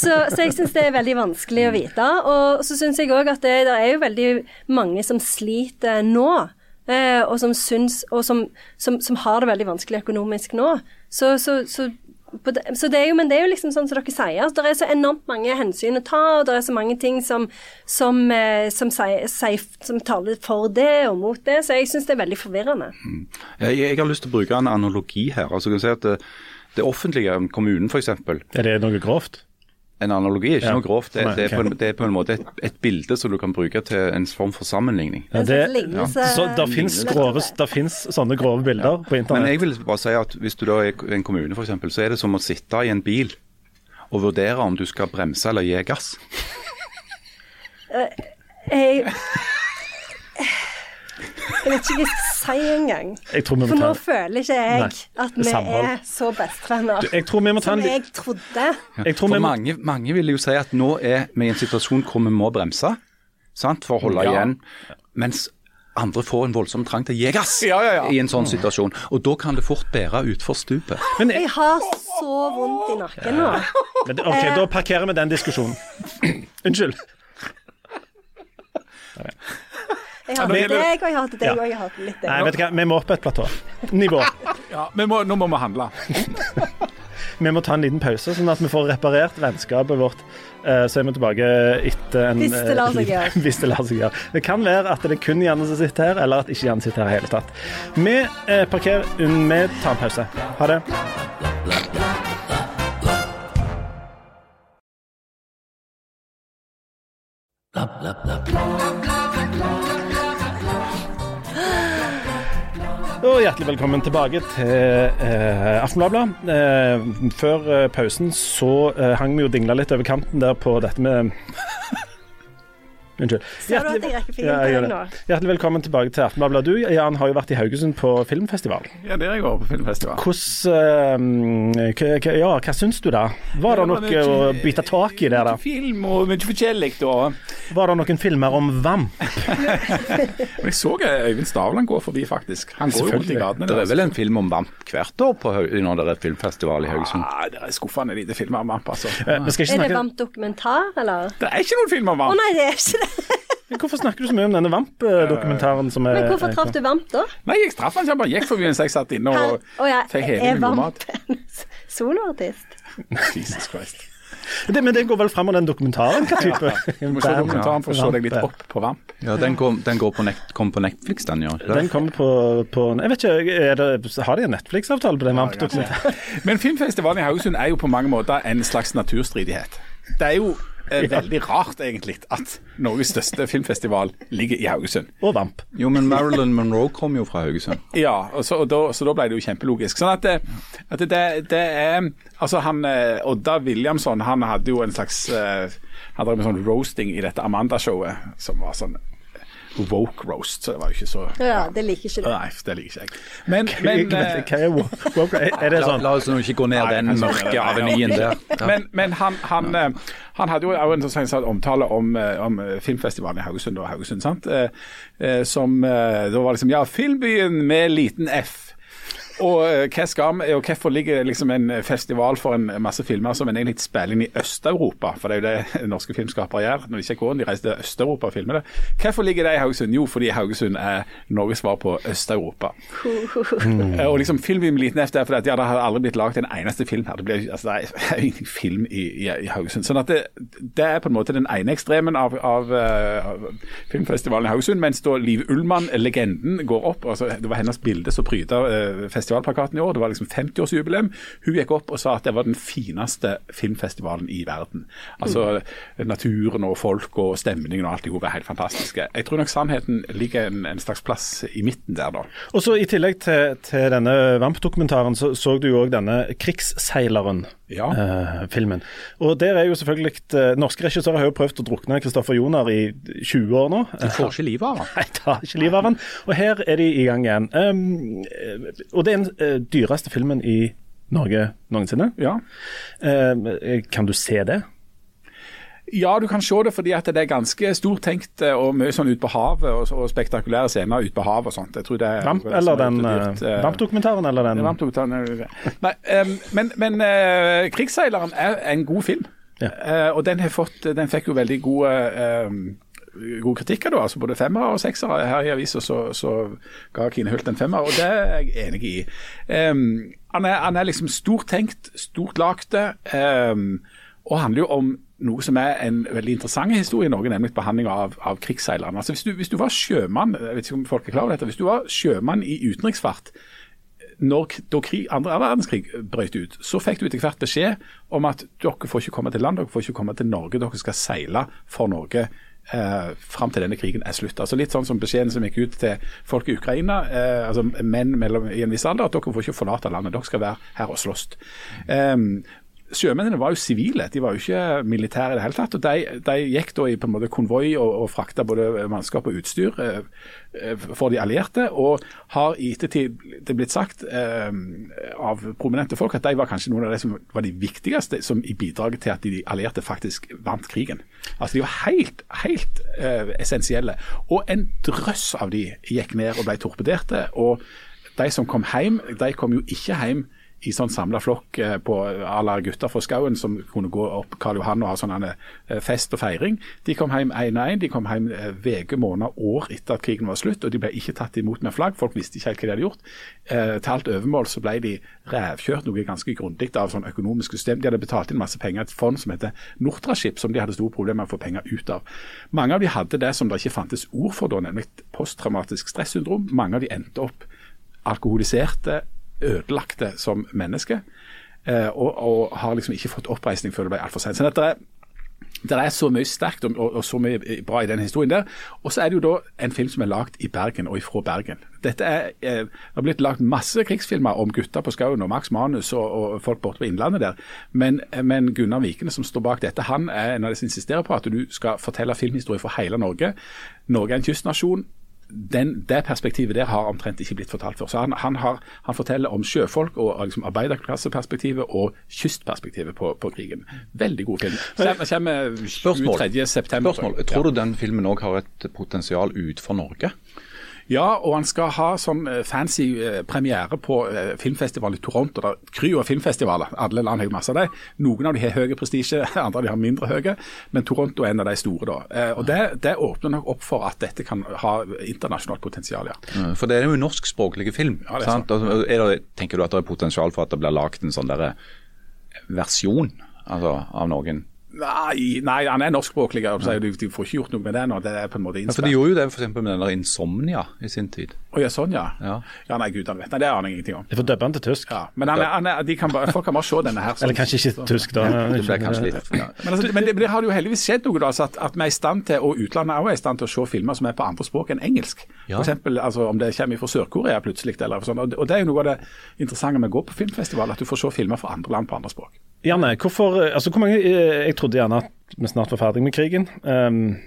Så, så jeg syns det er veldig vanskelig å vite. Og så syns jeg òg at det, det er jo veldig mange som sliter nå. Eh, og som syns, og som, som, som har det veldig vanskelig økonomisk nå. Så, så, så på det, så det er jo, men det er jo liksom sånn som dere sier, altså, det er så enormt mange hensyn å ta, og det er så mange ting som, som, eh, som, sier, sier, som taler for det og mot det, så jeg syns det er veldig forvirrende. Jeg, jeg har lyst til å bruke en analogi her. altså kan du si at det, det offentlige, kommunen f.eks. Er det noe grovt? En analogi er ikke Ja. noe grovt. Det, det, er på en, det er på en måte et, et bilde som du kan bruke til en form for sammenligning. Ja, det, ja. så det fins finnes sånne grove bilder på Men jeg vil bare si at hvis du da er en kommune f.eks., så er det som å sitte i en bil og vurdere om du skal bremse eller gi gass. Jeg, jeg vet ikke hva jeg skal si engang. Jeg tror vi For nå føler ikke jeg Nei, at vi samhold. er så bestevenner Jeg tror vi må ta som en jeg trodde. Jeg tror For vi må mange, mange vil jo si at nå er vi i en situasjon hvor vi må bremse sant, for å holde Ja. igjen, mens andre får en voldsom trang til å gi gass Ja, ja, ja. i en sånn situasjon. Og da kan det fort bære utfor stupet. men, Jeg har så vondt i nakken nå. men, OK, da parkerer vi den diskusjonen. *clears throat* Unnskyld. *laughs* Jeg hater deg, og jeg hater deg, og jeg hater litt deg. Nei, vet du hva, vi må opp et platå. Nivå. *laughs* Ja, vi må, nå må vi handle. *laughs* Vi må ta en liten pause, sånn at vi får reparert vennskapet vårt. Eh, Så er vi tilbake etter en Hvis det lar seg eh, gjøre. *laughs* Hvis det lar seg gjøre. Det kan være at det er kun Janne som sitter her, eller at ikke Janne sitter her i hele tatt. Vi eh, parkerer Vi tar en pause. Ha det. Og hjertelig velkommen tilbake til eh, Aftenbladet. Eh, før eh, pausen så eh, hang vi jo dingla litt over kanten der på dette med Unnskyld. Fingeren Ja, jeg gjør det. Hjertelig velkommen tilbake til Aftenbladet. Du Jan, har jo vært i Haugesund på filmfestival. Ja, det har jeg vært på filmfestival. Hvordan uh, Ja, hva syns du da? Var det Ja, noe å bite tak i der, da? Film og mye forskjellig, da. Var det noen filmer om Vamp? *laughs* Jeg så Øyvind Stavland gå forbi, faktisk. Han går rundt i gatene. Det er vel en film om vamp hvert år på, når det er filmfestival i Haugesund? Ah, det er skuffende lite filmer om vamp, altså. Eh, skal ikke Er det Vamp-dokumentar, eller? Det er ikke noen film om Å oh, nei, det er ikke det. Hvorfor snakker du så mye om denne Vamp-dokumentaren som er Men hvorfor traff du Vamp, da? Nei, jeg traff han ikke, han bare gikk forbi mens jeg satt inne og å ja, fikk hele er min god Vamp en soloartist? *laughs* Jesus Christ. det, Men det går vel fram av den dokumentaren? Hva type? Du må se dokumentaren for å se deg litt opp på vamp. Ja, Den kom, den går på, nekt, kom på Netflix, den gjør ikke det? Den kommer på, på Jeg vet ikke, er det, Har de en Netflix-avtale på den Vamp-dokumentaren? Men filmfestivalen i Haugesund er jo på mange måter en slags naturstridighet. Det er jo eh, veldig rart, egentlig, at Norges største filmfestival ligger i Haugesund. Og Vamp. Jo, men Marilyn Monroe kom jo fra Haugesund. Ja, og så, og da, så da ble det jo kjempelogisk. Sånn at det, at det, det er Altså, han eh, Odda Williamson, han hadde jo en slags eh, Han drev med sånn roasting i dette Amanda-showet, som var sånn woke roast, så det var jo ikke så Ja, det liker ikke du. Nei, det liker ikke jeg. Men, men Hva eh, er woke? det *laughs* sånn la oss nå ikke gå ned Nei, den mørke avenyen der. *laughs* Men, men han, han, eh, han hadde jo også en sånn omtale om, eh, om filmfestivalen i Haugesund, og Haugesund sant? Som Da var liksom Ja, filmbyen med liten F. Og eh, hva skal vi, og hvorfor ligger liksom en festival for en masse filmer som en egentlig spiller inn i Øst-Europa? For det er jo det *laughs* norske filmskapere gjør når de ikke går inn, de reiser til Øst-Europa og filmer det. Hvorfor ligger det i Haugesund? Jo, fordi Haugesund er Norges svar på Øst-Europa. Mm. Og liksom filmbyen med liten F for fordi at ja, det har aldri blitt laget en eneste film her. Det, blir, altså, *laughs* det er jo ingen film i, i, i Haugesund. Sånn at det, det er på en måte den ene ekstremen av, av, eh, av filmfestivalen i Haugesund, mens da Liv Ullmann, legenden, går opp. altså Det var hennes bilde som pryda eh, festivalplakaten i år. Det var liksom 50-årsjubileum. Hun gikk opp og sa at det var den fineste filmfestivalen i verden. Altså naturen og folk og stemningen og alt i hop er helt fantastiske. Jeg tror nok sannheten ligger en, en slags plass i midten der, da. Og så I tillegg til, til denne Vamp-dokumentaren, så så du jo òg denne Krigsseileren-filmen. Ja. og der er jo selvfølgelig uh, Norske regissører har jo prøvd å drukne Kristoffer Joner i 20 år nå. De får ikke livet av han. *laughs* Nei, tar ikke livet av han. Og her er de i gang igjen. Um, og det er den uh, dyreste filmen i Norge noensinne. Ja. Kan du se det? Ja, du kan se det fordi at det er ganske stort tenkt eh, og mye sånn ut på havet og, og spektakulære scener ut på havet og sånt. Jeg tror det er Vamp som eller er den eh, eh, Vamp-dokumentaren eller den er nei, um, men, men uh, 'Krigsseileren' er en god film. Ja. uh, og den, har fått, den fikk jo veldig gode eh, god kritikk av altså Både femmere og seksere. Her i avisa så, så, ga Kine Hult en femmer, og det er jeg enig i. Um, han, er, han, er, liksom stort tenkt, stort lagte, um, og handler jo om noe som er en veldig interessant historie i Norge, nemlig behandling av, av krigsseilerne. Altså hvis du, hvis du, var sjømann jeg vet ikke om folk er klar over dette, hvis du var sjømann i utenriksfart når, da krig, andre verdenskrig brøt ut, så fikk du etter hvert beskjed om at dere får ikke komme til land, dere får ikke komme til Norge, dere skal seile for Norge eh, fram til denne krigen er slutt. Altså Litt sånn som beskjeden som gikk ut til folk i Ukraina, eh, altså menn mellom, i en viss alder, at dere får ikke forlate landet, dere skal være her og slåss. Um, Sjømennene var jo sivile, de var jo ikke militære i det hele tatt. og De, de gikk da i på en måte konvoi og, og frakta både mannskap og utstyr eh, eh, for de allierte. Og har i ettertid det blitt sagt eh, av prominente folk at de var kanskje noen av de som var de viktigste som i bidraget til at de allierte faktisk vant krigen. Altså De var helt, helt eh, essensielle. Og en drøss av de gikk ned og ble torpederte. og de som kom hjem, de kom jo ikke hjem i sånn samla flokk på på la gutter fra skauen som kunne gå opp Karl Johan og ha sånn eh, fest og feiring. De kom hjem én og én. De kom hjem uker, eh, måneder, år etter at krigen var slutt. Og de ble ikke tatt imot med flagg. Folk visste ikke helt hva de hadde gjort. Eh, til alt overmål så ble de revkjørt noe ganske grundig av sånn økonomisk system. De hadde betalt inn masse penger til et fond som heter Nortraship, som de hadde store problemer med å få penger ut av. Mange av de hadde det som det ikke fantes ord for da, nemlig posttraumatisk stressyndrom. Mange av de endte opp alkoholiserte ødelagte som menneske. Eh, og, og, har liksom ikke fått oppreisning før det ble altfor sent. Så dette er, det er så mye sterkt og, og, så mye bra i den historien der. Og så er det jo da en film som er lagd i Bergen og ifra Bergen. Dette er, eh, Det har blitt lagd masse krigsfilmer om gutter på skauen og Max Manus og, og, folk borte på Innlandet der. Men, men Gunnar Vikene som står bak dette, han er en av de som insisterer på at du skal fortelle filmhistorie for hele Norge. Norge er en kystnasjon den, det perspektivet der har omtrent ikke blitt fortalt før. Så han, han, har, han forteller om sjøfolk og liksom arbeiderklasseperspektivet og kystperspektivet på, på, krigen. Veldig god film. Kommer, kommer 23. september. Spørsmål. Tror du den filmen òg har et potensial ut for Norge? Ja, og han skal ha sånn eh, fancy eh, premiere på eh, filmfestival i Toronto. Det kryr kry av filmfestivaler. Alle land har masse av dem. Noen av dem har høye prestisje, *laughs* andre av dem har mindre høye. Men Toronto er en av de store. da. Og det, det, åpner nok opp for at dette kan ha internasjonalt potensial, ja. For det er jo norskspråklige norskspråklig film. Ja, det er sant? Det, tenker du at det er potensial for at det blir laget en sånn der versjon altså, av noen? Nei, nei, han er norskspråklig. De, de får ikke gjort noe med det nå. Det er på en måte Ja, for De gjorde jo det for med den der Insomnia i sin tid. Å ja, sånn ja. ja. ja nei, gud, han vet. Nei, Det aner jeg ingenting om. De får dubbe den til tysk. Ja, Men han han er, kan bare, folk kan bare se denne her. Eller kanskje ikke sånn, tysk, da. det ble kanskje litt. Ja. Men, altså, men det, det, har jo heldigvis skjedd noe, da, at, at vi er i stand til, og utlandet er også i stand til å se filmer som er på andre språk enn engelsk. Ja. For eksempel, altså, Om det kommer fra Sør-Korea plutselig. eller sånn. Og det er jo noe av det interessante med å gå på filmfestival, at du får se filmer fra andre land på andre språk. Janne, hvorfor, altså hvor mange, eh, jeg trodde gjerne at vi snart var ferdig med krigen. Um,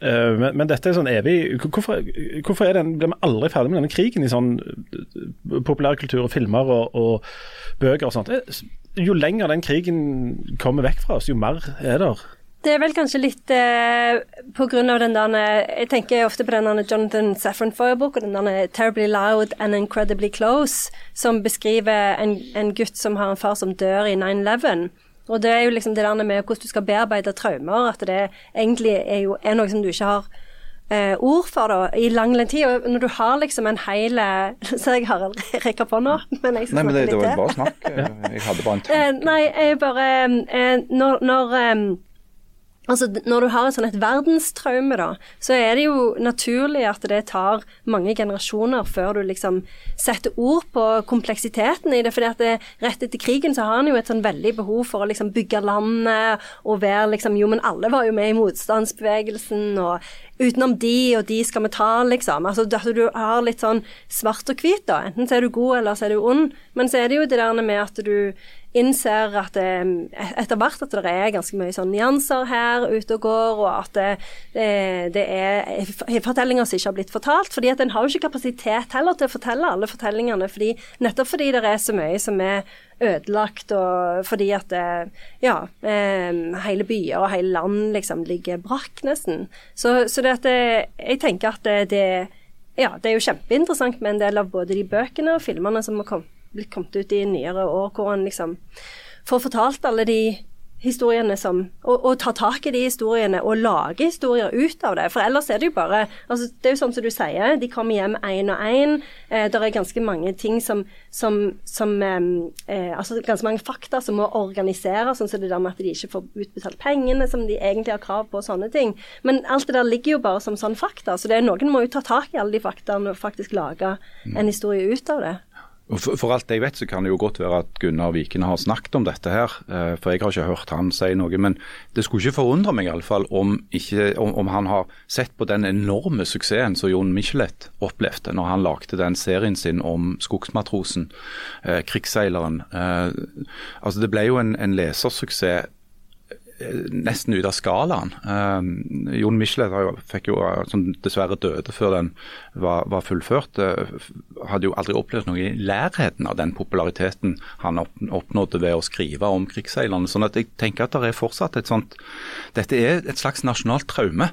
uh, men, men, dette er sånn evig Hvorfor, hvorfor den, blir vi aldri ferdig med denne krigen i sånn uh, populærkultur og filmer og, og, bøker og sånt? Eh, jo lenger den krigen kommer vekk fra oss, jo mer er det. Det er vel kanskje litt eh, pga. den der Jeg tenker ofte på den der Jonathan Saffron Foyer-boka, den der 'Terribly Loud and Incredibly Close', som beskriver en, en gutt som har en far som dør i 9-11. Og det er jo liksom det der med hvordan du skal bearbeide traumer, at det egentlig er jo er noe som du ikke har eh, ord for da, i lang, tid. Og når du har liksom en hel *laughs* Ser jeg Harald rekker på nå, men jeg skal nei, men det, det var bare snakk. *laughs* Jeg hadde bare en tanke. Eh, nei, jeg bare eh, Når, når eh, Altså, når du har et sånn et verdenstraume, da, så er det jo naturlig at det tar mange generasjoner før du liksom setter ord på kompleksiteten i det. fordi at det, rett etter krigen så har han jo et sånn veldig behov for å liksom bygge landet og være liksom Jo, men alle var jo med i motstandsbevegelsen, og utenom de og de skal vi ta, liksom. Altså at du har litt sånn svart og hvit, da. Enten så er du god, eller så er du ond. Men så er det jo det der med at du innser at det, eh, etter hvert at det er ganske mye sånn nyanser her ute og går, og at det, det, er fortellinger som ikke har blitt fortalt. fordi at en har jo ikke kapasitet heller til å fortelle alle fortellingene. fordi, nettopp fordi det er så mye som er ødelagt, og fordi at det, ja, eh, hele byer og hele land liksom ligger brakk, nesten. Så, så det at det, jeg tenker at det, det ja, det er jo kjempeinteressant med en del av både de bøkene og filmene som har kommet blitt kommet ut i nyere år, hvor han liksom får fortalt alle de historiene som og, og tar tak i de historiene og lager historier ut av det. For ellers er det jo bare altså Det er jo sånn som du sier, de kommer hjem én og én. Eh, det er ganske mange ting som, som, som eh, Altså ganske mange fakta som må organiseres, sånn som det der med at de ikke får utbetalt pengene som de egentlig har krav på, og sånne ting. Men alt det der ligger jo bare som sånn fakta. Så det er noen må jo ta tak i alle de faktaene og faktisk lage en historie ut av det. For, for, alt jeg vet, så kan det jo godt være at Gunnar Viken har snakket om dette her. Eh, for jeg har ikke hørt han si noe. Men det skulle ikke forundre meg i alle fall om, ikke, om, om han har sett på den enorme suksessen som Jon Michelet opplevde når han lagde den serien sin om skogsmatrosen, eh, krigsseileren. Eh, altså Det ble jo en, en lesersuksess nesten ut av skalaen. Um, Jon Michelet fikk jo, som dessverre døde før den var, var fullført, uh, hadde jo aldri opplevd noe i lærheten av den populariteten han opp, oppnådde ved å skrive om krigsseilerne. sånn at jeg tenker at det er fortsatt et sånt Dette er et slags nasjonalt traume.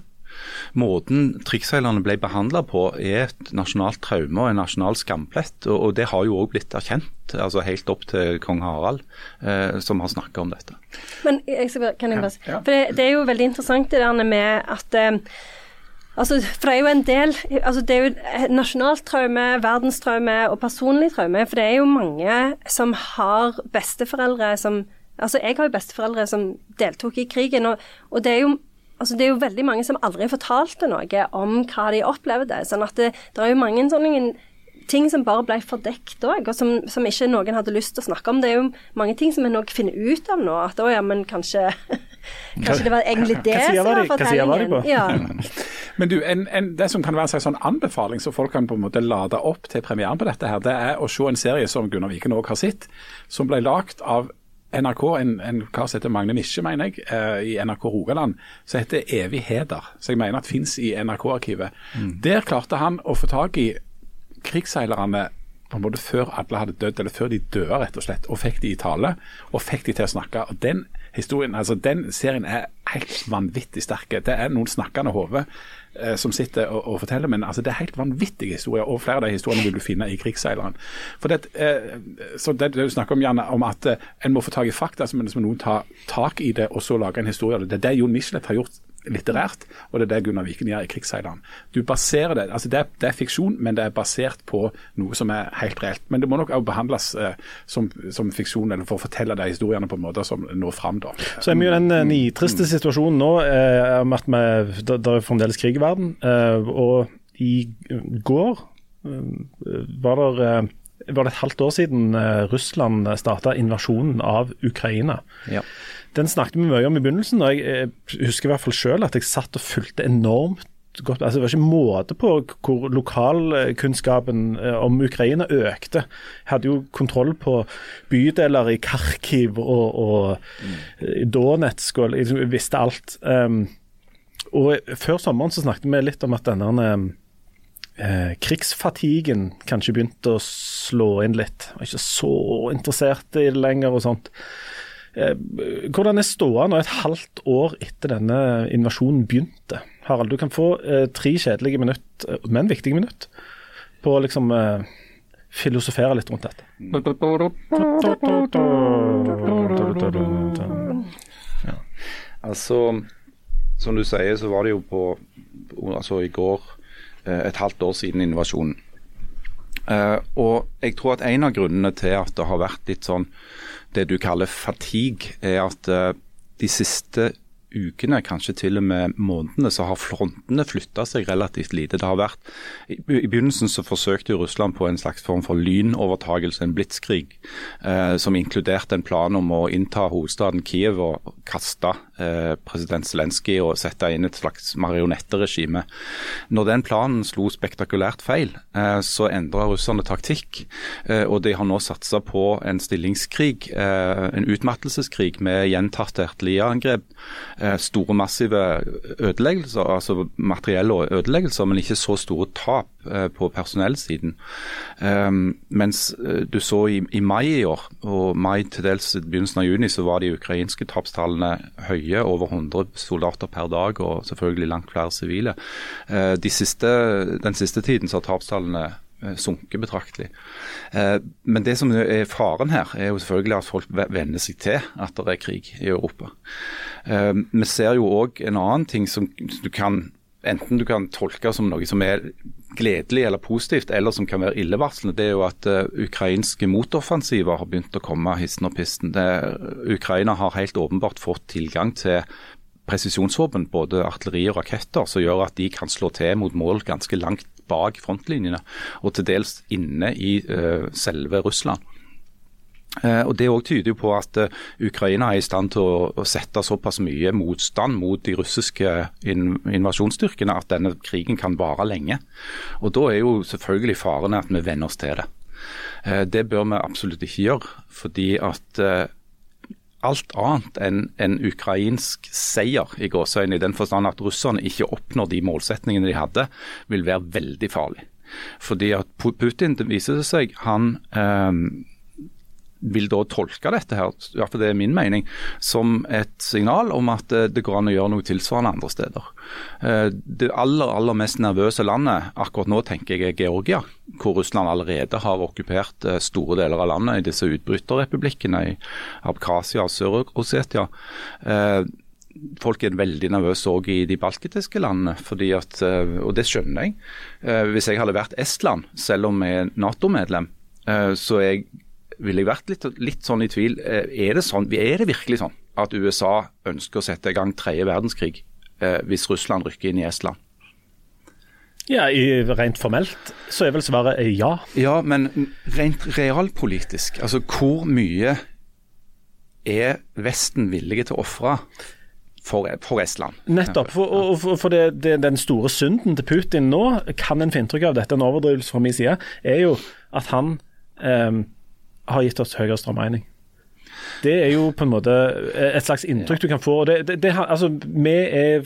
Måten krigsseilerne ble behandla på er et nasjonalt traume og en nasjonal skamplett. Og, det har jo òg blitt erkjent, altså helt opp til kong Harald, eh, som har snakka om dette. Men jeg skal, kan jeg bare, ja, ja. for det, det, er jo veldig interessant det der med at eh, Altså, for det er jo en del altså Det er jo nasjonalt traume, verdenstraume og personlig traume. For det er jo mange som har besteforeldre som Altså, jeg har jo besteforeldre som deltok i krigen, og, og det er jo altså det er jo veldig mange som aldri fortalte noe om hva de opplevde. sånn at det, det er jo mange sånne ting som bare ble fordekt òg, og som, som, ikke noen hadde lyst til å snakke om. Det er jo mange ting som en òg finner ut av nå. At å ja, men kanskje *laughs* Kanskje det var egentlig det som var fortellingen. Ja. *laughs* Men du, en, en, Det som kan være en sånn anbefaling, så folk kan på en måte lade opp til premieren på dette, her, det er å se en serie som Gunnar Viken òg har sett, som ble lagd av NRK, en, en kar som heter Magne Misje, mener jeg, eh, i NRK Rogaland, som heter Evigheter. som jeg mener at fins i NRK-arkivet. Mm. Der klarte han å få tak i krigsseilerne på en måte før alle hadde dødd, eller før de døde, rett og slett, og fikk de i tale. Og fikk de til å snakke. og Den historien, altså den serien er helt vanvittig sterke. Det er noen snakkende hoder eh, som sitter og, og, forteller, men altså, det er helt vanvittige historier. Og flere av de historiene vil du finne i 'Krigsseileren'. For det, eh, så det, det du snakker om, Janne, om at eh, en må få tak i fakta, så må noen ta tak i det og så lage en historie. av Det er det Jon Michelet har gjort litterært, og det er det Gunnar Viken gjør i 'Krigsseileren'. Du baserer det, altså det er, det er, fiksjon, men det er basert på noe som er helt reelt. Men det må nok også behandles eh, som, som, fiksjon, eller for å fortelle de historiene på en måte som når fram. da. Så er vi jo den eh, nitriste situasjonen nå eh, at vi, det, er fremdeles krig i verden. Eh, og i går eh, var det var det et halvt år siden Russland starta invasjonen av Ukraina. Ja. Den snakket vi mye om i begynnelsen. og Jeg, jeg husker i hvert fall selv at jeg satt og fulgte enormt godt. Altså, det var ikke måte på hvor lokalkunnskapen eh, om Ukraina økte. Jeg hadde jo kontroll på bydeler i Kharkiv og, og mm. Donetsk og liksom, visste alt. Um, og Før sommeren så snakket vi litt om at denne eh, krigsfatigen kanskje begynte å slå inn litt. Jeg var ikke så interessert i det lenger og sånt. Eh, hvordan er ståa nå et halvt år etter denne invasjonen begynte? Harald, du kan få eh, tre kjedelige minutt, eh, men viktige minutt, på å liksom eh, filosofere litt rundt dette. Ja. Altså, som du sier, så var det jo på altså i går et halvt år siden invasjonen. Uh, og jeg tror at en av grunnene til at det har vært litt sånn det du kaller fatigue, er at uh, de siste ukene, kanskje til og med månedene, så har frontene flytta seg relativt lite. Det har vært, I begynnelsen så forsøkte Russland på en slags form for lynovertagelse, en blitskrig, eh, som inkluderte en plan om å innta hovedstaden Kiev og kaste eh, president Zelenskyj og sette inn et slags marionetteregime. Når den planen slo spektakulært feil, eh, så endra russerne taktikk. Eh, og de har nå satsa på en stillingskrig, eh, en utmattelseskrig med gjentatte artilleriangrep store, massive ødeleggelser, altså materielle ødeleggelser, men ikke så store tap eh, på personellsiden. Um, mens du så i, i, mai i år, og mai til dels begynnelsen av juni, så var de ukrainske tapstallene høye, over 100 soldater per dag, og selvfølgelig langt flere sivile. De siste, den siste tiden så har tapstallene eh, sunket betraktelig. Eh, men det som er faren her, er jo selvfølgelig at folk ve- venner seg til at det er krig i Europa. Eh, Vi ser jo òg en annen ting som du kan enten du kan tolke som noe som er gledelig eller positivt, eller som kan være illevarslende, det er jo at eh, ukrainske motoffensiver har begynt å komme hissen og pisten. Det, Ukraina har helt åpenbart fått tilgang til presisjonsvåpen, både artilleri og raketter, som gjør at de kan slå til mot mål ganske langt bak frontlinjene, og til dels inne i eh, selve Russland. Eh, og Det også tyder jo på at eh, Ukraina er i stand til å, sette såpass mye motstand mot de russiske in invasjonsstyrkene at denne krigen kan vare lenge. Og Da er jo selvfølgelig faren at vi venner oss til det. Det bør vi absolutt ikke gjøre. fordi at alt annet enn en ukrainsk seier, i gåseøyne, i den forstand at russerne ikke oppnår de målsetningene de hadde, vil være veldig farlig. Fordi at Putin, det viser seg, han eh, vil da tolke dette her, i hvert det er min mening, som et signal om at eh, det går an å gjøre noe tilsvarende andre steder. Eh, Det aller, aller mest nervøse landet akkurat nå tenker jeg er Georgia, hvor Russland allerede har okkupert eh, store deler av landet i disse utbryterrepublikkene i Abkhasia og Sør-Ossetia. Eh, Folk er veldig nervøse òg i de balkitiske landene, fordi at, og det skjønner jeg. Hvis jeg hadde vært Estland, selv om jeg er Nato-medlem, så er jeg ville jeg vært litt, litt sånn i tvil. Eh, Er det, sånn, er det virkelig sånn at USA ønsker å sette i gang tredje verdenskrig eh, hvis Russland rykker inn i Estland? Ja, i, Rent formelt så er vel svaret ja. Ja, men rent realpolitisk, altså hvor mye er Vesten villige til å ofre for, for Estland? Nettopp. For, og, for, for det, det, den store synden til Putin nå, kan en få inntrykk av dette, en overdrivelse fra min side, er jo at han eh, har gitt oss høyere strømregning. Det er jo på en måte et slags inntrykk du kan få. det, det, det, altså, vi er,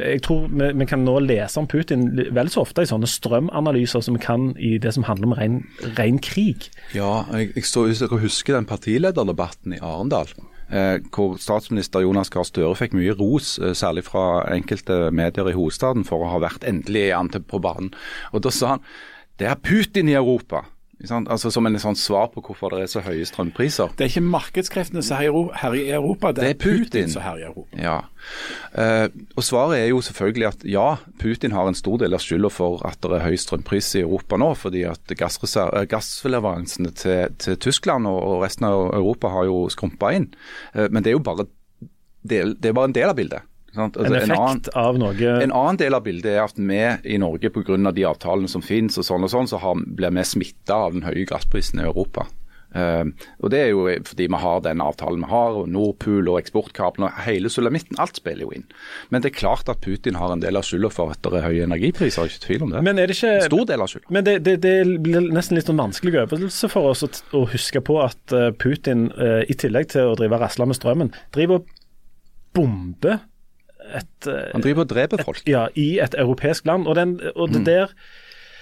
Jeg tror vi, vi kan nå lese om Putin vel så ofte i sånne strømanalyser som vi kan i det som handler om ren, ren krig. Ja, jeg, jeg, så, jeg husker den partilederdebatten i Arendal. Eh, hvor statsminister Jonas Gahr Støre fikk mye ros, eh, særlig fra enkelte medier i hovedstaden, for å ha vært endelig igjen på banen. Og Da sa han det er Putin i Europa. Altså Som en sånn svar på hvorfor det er så høye strømpriser. Det er ikke markedskreftene som herjer i Europa, det, Det er er Putin, Putin. som herjer i Europa. Ja. Eh, og Svaret er jo selvfølgelig at ja, Putin har en stor del av skylda for at det er høy strømpris i Europa nå. Fordi at gassreser- eh, gassleveransene til, til Tyskland og, og resten av Europa har jo skrumpa inn. Eh, men det er jo bare, del, det er bare en del av bildet. Altså, En effekt annen, av noe en annen del av bildet er at vi i Norge pga. de avtalene som finnes, og sånn og sånn, så har, blir vi smitta av den høye gassprisen i Europa. Uh, og Det er jo fordi vi har den avtalen vi har, og Nordpool og eksportkabelen og hele sulamitten. Alt spiller jo inn. Men det er klart at Putin har en del av skylda for at det er høye energipriser, ikke tvil om det. Men er det ikke En stor del av skylda. Men det, det, det blir nesten litt sånn vanskelig øvelse for oss å, å huske på at eh, Putin, uh, i tillegg til å drive rasle med strømmen, driver og bomber et, eh, Han driver og dreper folk. ja, i et europeisk land. Og, den, og det der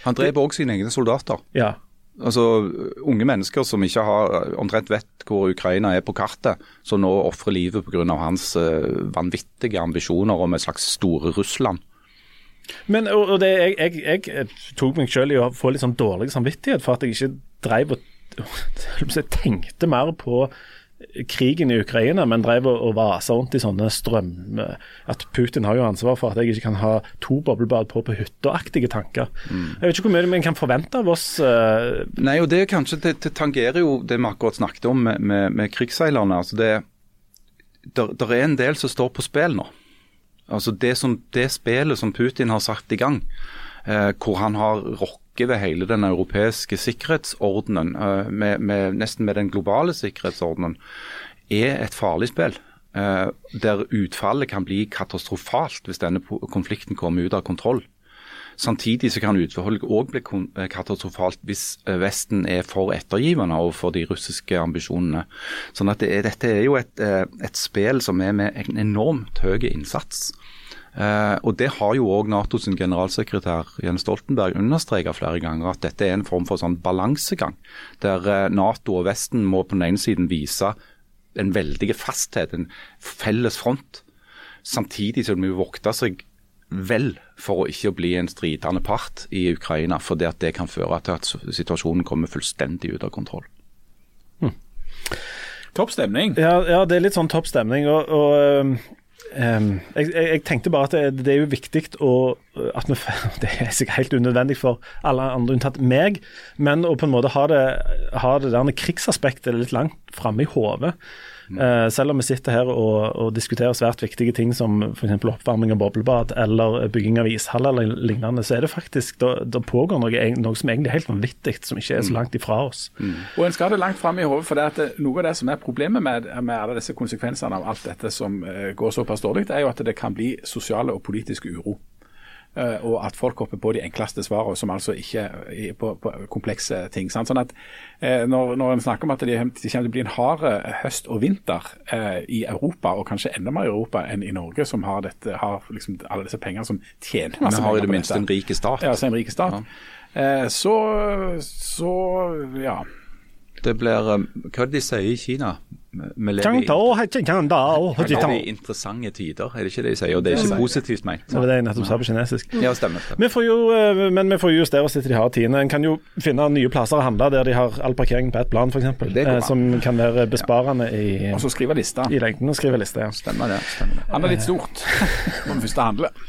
Han dreper òg sine egne soldater. Ja. Altså Unge mennesker som ikke har omtrent vet hvor Ukraina er på kartet, som nå ofrer livet pga. hans uh, vanvittige ambisjoner om et slags store Russland. Men og, og det, jeg, jeg, jeg tok meg selv i å få litt sånn dårlig samvittighet for at jeg ikke dreiv og *laughs* tenkte mer på krigen i Ukraina, men drev og, vasa rundt i sånne strøm... At Putin har jo ansvar for at jeg ikke kan ha to boblebad på på hytta-aktige tanker. Jeg vet ikke hvor mye vi kan forvente av oss. Uh... Nei, og det er kanskje, det, det tangerer jo det vi akkurat snakket om med, med, med krigsseilerne. altså det der, der er en del som står på spill nå. Altså Det, som, det spillet som Putin har satt i gang, eh, hvor han har rokket ved hele den europeiske sikkerhetsordenen, eh, med, med, nesten med den globale sikkerhetsordenen, er et farlig spill. Eh, der utfallet kan bli katastrofalt hvis denne konflikten kommer ut av kontroll. Samtidig så kan utvalget òg bli eh, katastrofalt hvis Vesten er for ettergivende overfor de russiske ambisjonene. Sånn at det er, Dette er jo et, et spill som er med en enormt høy innsats. Eh, og Det har jo òg Natos generalsekretær Jens Stoltenberg understreket flere ganger, at dette er en form for sånn balansegang. Der eh, Nato og Vesten må på den ene siden vise en veldig fasthet, en felles front. Samtidig som må vi vokte seg vel for å ikke bli en stridende part i Ukraina, fordi at det kan føre til at situasjonen kommer fullstendig ut av kontroll. Topp stemning. Ja, ja, det er litt sånn topp stemning. Og, og um, jeg, jeg tenkte bare at det, det er jo viktig å at vi, *laughs* Det er sikkert helt unødvendig for alle andre unntatt meg, men å på en måte ha det, ha det der krigsaspektet litt langt framme i hodet. Uh, selv om vi sitter her og, og, diskuterer svært viktige ting som f.eks. oppvarming av boblebad eller bygging av ishall eller lignende, så er det faktisk da, da pågår noe, noe, som egentlig er helt vanvittig, som ikke er så langt ifra oss. Mm. Og En skal ha det langt fram i hodet, for det at det, noe av det som er problemet med, med, alle disse konsekvensene av alt dette som uh, går såpass dårlig, er jo at det kan bli sosiale og politiske uro. Uh, og at folk hopper på de enkleste svarene, som altså ikke er på, på komplekse ting. Sant? Sånn at uh, når, når en snakker om at det, kommer til å bli en hard høst og vinter i Europa, og kanskje enda mer i Europa enn i Norge, som har, dette, har liksom alle disse pengene som tjener masse penger Vi har i det minste en rik stat. Ja, så en rik stat. Ja. så, så ja. Det blir Hva er det de sier i Kina? Vi lever i interessante tider, er det ikke det de sier? Og det er ikke positivt ment. Det var det jeg nettopp sa på kinesisk. Ja, stemmer. Vi får jo, men vi får justere oss etter de har tiende. En kan jo finne nye plasser å handle der de har all parkering på ett plan, f.eks. Som kan være besparende i, og så skrive lista. i lengden. Og skrive liste, ja. Stemmer det. Stemmer det. Han er litt stort *laughs* når vi først handler. *laughs*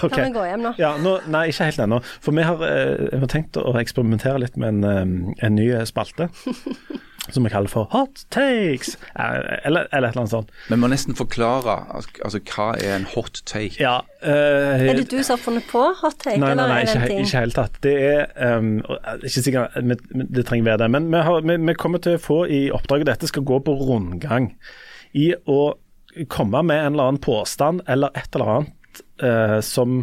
Okay. Kan vi gå hjem nå? Ja, nå, nei, ikke helt ennå. For vi har, vi har, tenkt å eksperimentere litt med en, en ny spalte *laughs* som vi kaller for hot takes, eller, eller et eller annet sånt. Men må nesten forklare altså, hva er en hot take. Ja, uh, er det du som har funnet på hot take? Nei, nei, nei ikke, ikke helt tatt. Det er um, ikke sikkert det trenger være det, men vi, har, vi, vi, kommer til å få i oppdraget dette skal gå på rundgang i å komme med en eller annen påstand eller et eller annet uh, som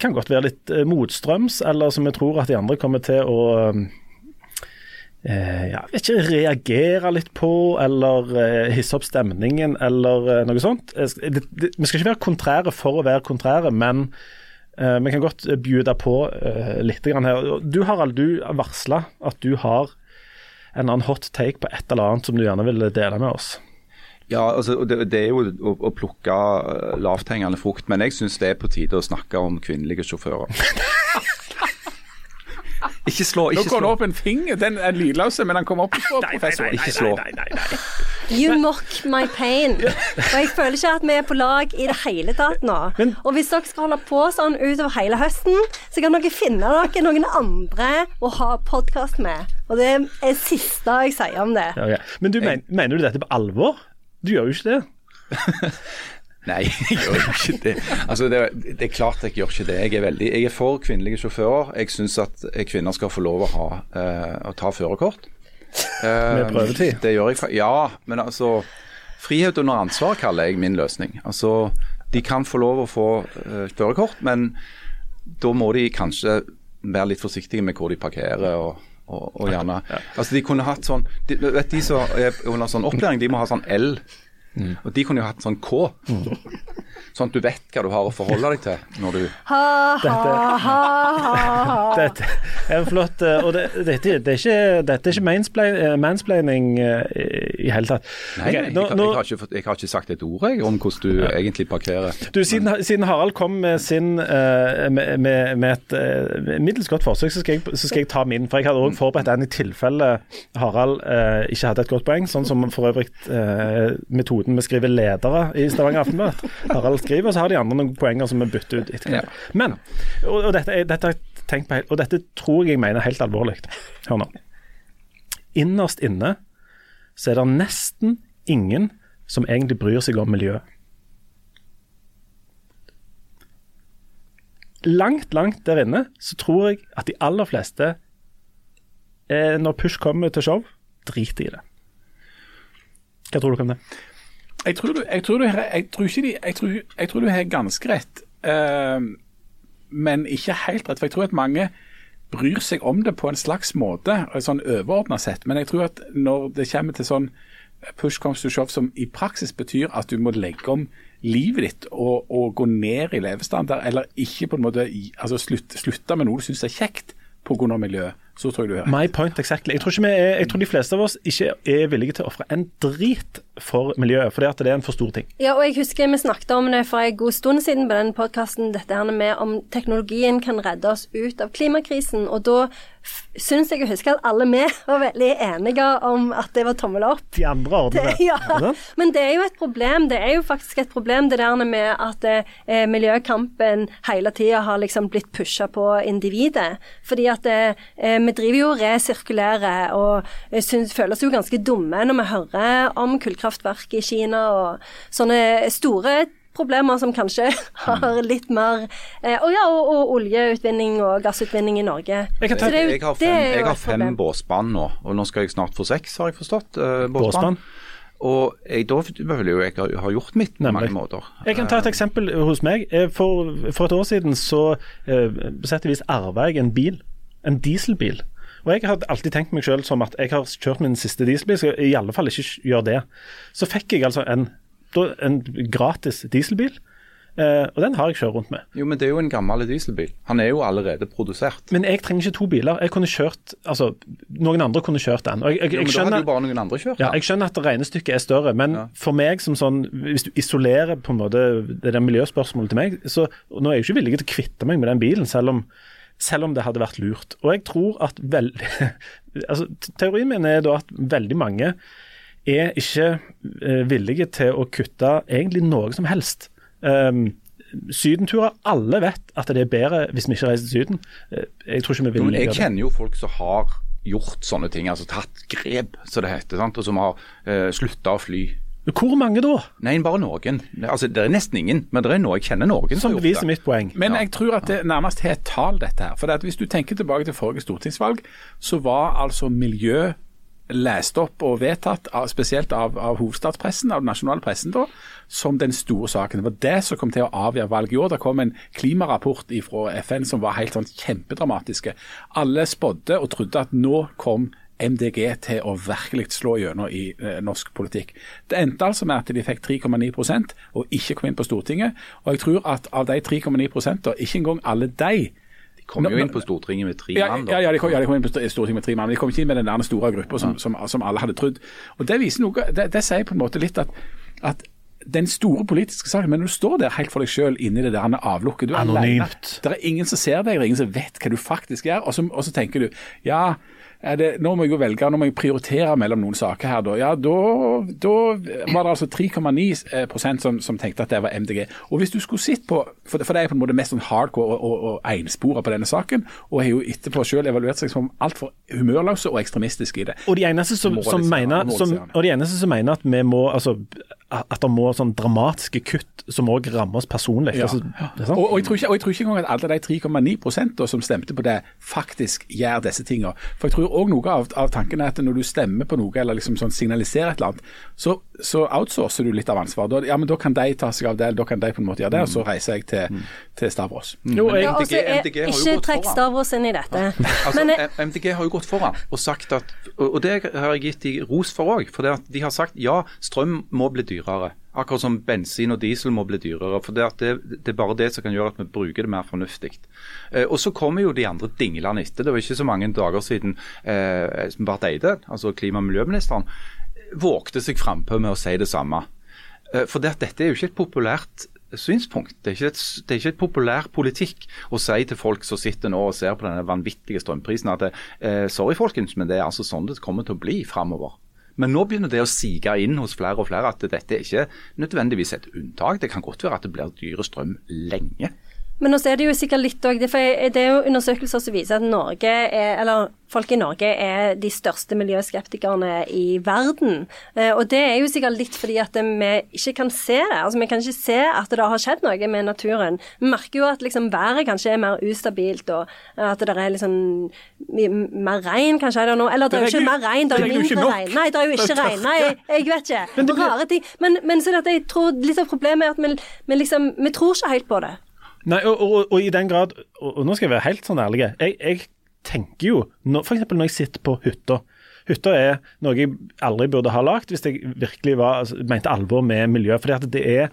kan godt være litt uh, motstrøms, eller som vi tror at de andre kommer til å um, eh, ja, ikke reagere litt på, eller eh, hisse opp stemningen, eller eh, noe sånt. Det, det, vi skal ikke være kontrære for å være kontrære, men eh, vi kan godt bjude på eh, litt grann her. Du Harald, du varsla at du har en annen hot take på et eller annet som du gjerne vil dele med oss. Ja, altså, det, det, er jo å, å plukke eh, lavthengende frukt, men jeg syns det er på tide å snakke om kvinnelige sjåfører. *laughs* Ikke slå. ikke slå. Nå går det opp en finger. Den er lydløs, men den kommer opp på professor. Ikke slå. You mock my pain. Og jeg føler ikke at vi er på lag i det hele tatt nå. Og hvis dere skal holde på sånn utover hele høsten, så kan dere finne dere noen andre å ha podkast med. Og det er det siste jeg sier om det. Okay. Men du men, mener du dette på alvor? Du gjør jo ikke det. *laughs* Nei, *laughs* jeg gjør ikke det. Altså, det, det, er klart jeg gjør ikke det. Jeg er, veldig, jeg er for kvinnelige sjåfører. Jeg syns at kvinner skal få lov å, ha, uh, å ta førerkort. Uh, Med prøvetid? Det gjør jeg. Ja, men altså Frihet under ansvar kaller jeg min løsning. Altså, De kan få lov å få uh, førerkort, men da må de kanskje være litt forsiktige med hvor de parkerer. og og, og gjerne, altså De kunne hatt sånn de, vet De som er under sånn opplæring, de må ha sånn L Mm. Og de kunne jo hatt en sånn K. Mm. Sånn at du vet hva du har å forholde deg til når du ha, ha, ha, Dette er flott. Og det, dette, det er ikke, dette er ikke eh, mansplaining eh, i hele tatt. Nei, okay, nå, jeg, jeg, har ikke, jeg, har ikke, sagt et ord jeg, om hvordan du ja. egentlig parkerer. Du, siden, siden, Harald kom med sin uh, med, med, med, et uh, middels godt forsøk, så skal, jeg, så skal, jeg, ta min. For jeg hadde òg forberedt den i tilfelle Harald uh, ikke hadde et godt poeng, sånn som for øvrig metoden vi skriver ledere i Stavanger Aftenblad. Harald skriver, og så har de andre noen poenger som vi bytter ut etter hvert. Ja. Men, og, og dette, dette, på, og dette tror jeg jeg mener helt alvorlig. Hør nå. Innerst inne så er det nesten ingen som egentlig bryr seg om miljøet. Langt, langt der inne så tror jeg at de aller fleste, eh, når push kommer til show, driter i det. Hva tror du om det? Jeg tror du, jeg tror du, jeg tror de, tror, jeg tror du har ganske rett, uh, men ikke helt rett. For jeg tror at mange bryr seg om det på en slags måte, sånn overordna sett. Men jeg tror at når det kommer til sånn push comes to shove som i praksis betyr at du må legge om livet ditt og, og gå ned i levestandard, eller ikke på en måte altså slutt, slutte med noe du syns er kjekt pga. miljøet, så tror jeg du har rett. My point exactly. Jeg tror, er, jeg tror, de fleste av oss ikke er villige til å ofre en drit for miljøet, fordi at det er en for stor ting. Ja, og jeg husker vi snakket om det for en god stund siden på den podkasten, dette her med om teknologien kan redde oss ut av klimakrisen. Og da syns jeg å huske at alle vi var veldig enige om at det var tommel opp. De andre ordene. *laughs* Ja, men det er jo et problem. Det er jo faktisk et problem det der med at eh, miljøkampen hele tida har liksom blitt pusha på individet. Fordi at eh, vi driver jo og resirkulerer og eh, synes, føler oss jo ganske dumme når vi hører om kullkraftverk i Kina og sånne store problemer som kanskje *laughs* har litt mer eh, Og ja, og, og, oljeutvinning og gassutvinning i Norge. Jeg, ta, jeg har fem, jeg har fem båsband nå, og nå skal jeg snart få seks, har jeg forstått. Eh, båsband. Og jeg, da føler jeg jo jeg har gjort mitt på mange måter. Jeg kan ta et eksempel hos meg. Eh, for, for et år siden så på sett og vis arva jeg en bil. En dieselbil. Og Jeg har alltid tenkt meg selv som at jeg har kjørt min siste dieselbil, så i alle fall ikke gjør det. Så fikk jeg altså en en gratis dieselbil. Uh, og den har jeg kjørt rundt med. Jo, Men det er jo en gammel dieselbil. Han er jo allerede produsert. Men jeg trenger ikke to biler. Jeg kunne kjørt, altså, Noen andre kunne kjørt den. Jeg, jeg, jo, men skjønner, da hadde jo bare noen andre kjørt ja, Jeg skjønner at regnestykket er større, men ja. for meg som sånn Hvis du isolerer på en måte det der miljøspørsmålet til meg, så nå er jeg ikke villig til å kvitte meg med den bilen, selv om, selv om det hadde vært lurt. Og jeg tror at vel, *laughs* altså, Teorien min er da at veldig mange er ikke eh, villige til å kutte egentlig noe som helst. Um, sydenturer, alle vet at det er bedre hvis vi ikke reiser til Syden. Eh, jeg tror ikke vi vil jo, Jeg kjenner jo folk som har gjort sånne ting, altså tatt grep, som det heter, sant? og som har uh, slutta å fly. Hvor mange da? Nei, bare noen. Altså, Det er nesten ingen, men det er noe, jeg kjenner noen som, som beviser mitt poeng. Men jeg tror at det nærmest har et tall, dette her. For Hvis du tenker tilbake til forrige stortingsvalg, så var altså miljø lest opp og vedtatt, spesielt av, av, hovedstadspressen, av den nasjonale pressen, da, som den store saken. Det var det som kom til å avgjøre valget i år. Det kom en klimarapport fra FN som var helt sånn kjempedramatiske. Alle spådde og trodde at nå kom MDG til å virkelig slå gjennom i eh, norsk politikk. Det endte altså med at de fikk 3,9% og ikke kom inn på Stortinget. Og jeg tror at av de 3,9% ikke engang alle de de kom jo inn på Stortinget med tre mann. Ja, ja, de kom, ja, de kom inn på Stortinget med tre mann, men de kom ikke inn med den der store gruppa som, som, som, alle hadde trodd. Og Det viser noe, det, det sier på en måte litt at, at den store politiske saken, men når du står der helt for deg selv inni det der avlukket Du er alene. Det er ingen som ser deg, det er ingen som vet hva du faktisk gjør. Og så, og så tenker du ja, det, nå må jeg jo velge, nå må jeg prioritere mellom noen saker her. Da, ja, da, da var det altså 3,9 eh, som, som, tenkte at det var MDG. Og hvis du skulle sett på, for det, for det er på en måte mest sånn hardcore og, og, og enspora på denne saken, og har jo etterpå selv evaluert seg som altfor humørløse og ekstremistiske i det. Og de eneste som, som mener, som, og de eneste som mener at vi må altså at det må sånn dramatiske kutt som òg rammer oss personlig. Ja. Altså, og, og, jeg tror ikke, og jeg tror ikke engang at alle de 3,9 som stemte på det, faktisk gjør disse tingene. For jeg tror òg noe av, av, tanken er at når du stemmer på noe, eller liksom sånn signaliserer et eller annet, så, så, outsourcer du litt av ansvaret. Da, ja, men da kan de ta seg av det, eller da kan de på en måte gjøre det, og så reiser jeg til, mm. til Stavros. Mm. Jo, MDG, ja, også, MDG, MDG ikke trekk Stavros inn i dette. *laughs* altså, men, MDG har jo gått foran og sagt at, og det har jeg gitt de ros for òg, for det at de har sagt ja, strøm må bli dyrere. Akkurat som bensin og diesel må bli dyrere. for det, det, det, er bare det som kan gjøre at vi bruker det mer fornuftig. Eh, og Så kommer jo de andre dinglene etter. Det var ikke så mange dager siden eh, Barth Eide, altså klima- og miljøministeren, vågte seg frampå med å si det samme. Eh, for det, dette er jo ikke et populært synspunkt. Det er, ikke et, det er ikke et populær politikk å si til folk som sitter nå og ser på denne vanvittige strømprisen at eh, sorry folkens, men det er altså sånn det kommer til å bli framover. Men nå begynner det å sige inn hos flere og flere at dette er ikke nødvendigvis et unntak. Det kan godt være at det blir dyre strøm lenge. Men nå er det jo sikkert litt òg, for det er jo undersøkelser som viser at Norge er, eller folk i Norge er de største miljøskeptikerne i verden. Eh, og det er jo sikkert litt fordi at vi ikke kan se det. Altså Vi kan ikke se at det har skjedd noe med naturen. Vi merker jo at liksom været kanskje er mer ustabilt, og at det er liksom mer regn kanskje er det nå. Eller det er jo ikke mer regn, det er jo mindre regn. Nei, det er jo ikke regn. Nei, jeg vet ikke. Rare ting. Men, men så at jeg tror litt av problemet er at vi, vi liksom Vi tror ikke helt på det. Nei, og, og, og, i den grad Og, nå skal jeg være helt sånn ærlig. Jeg, jeg tenker jo, f.eks. når jeg sitter på hytta. Hytta er noe jeg aldri burde ha lagd hvis jeg virkelig var, altså, mente alvor med miljø. fordi at det er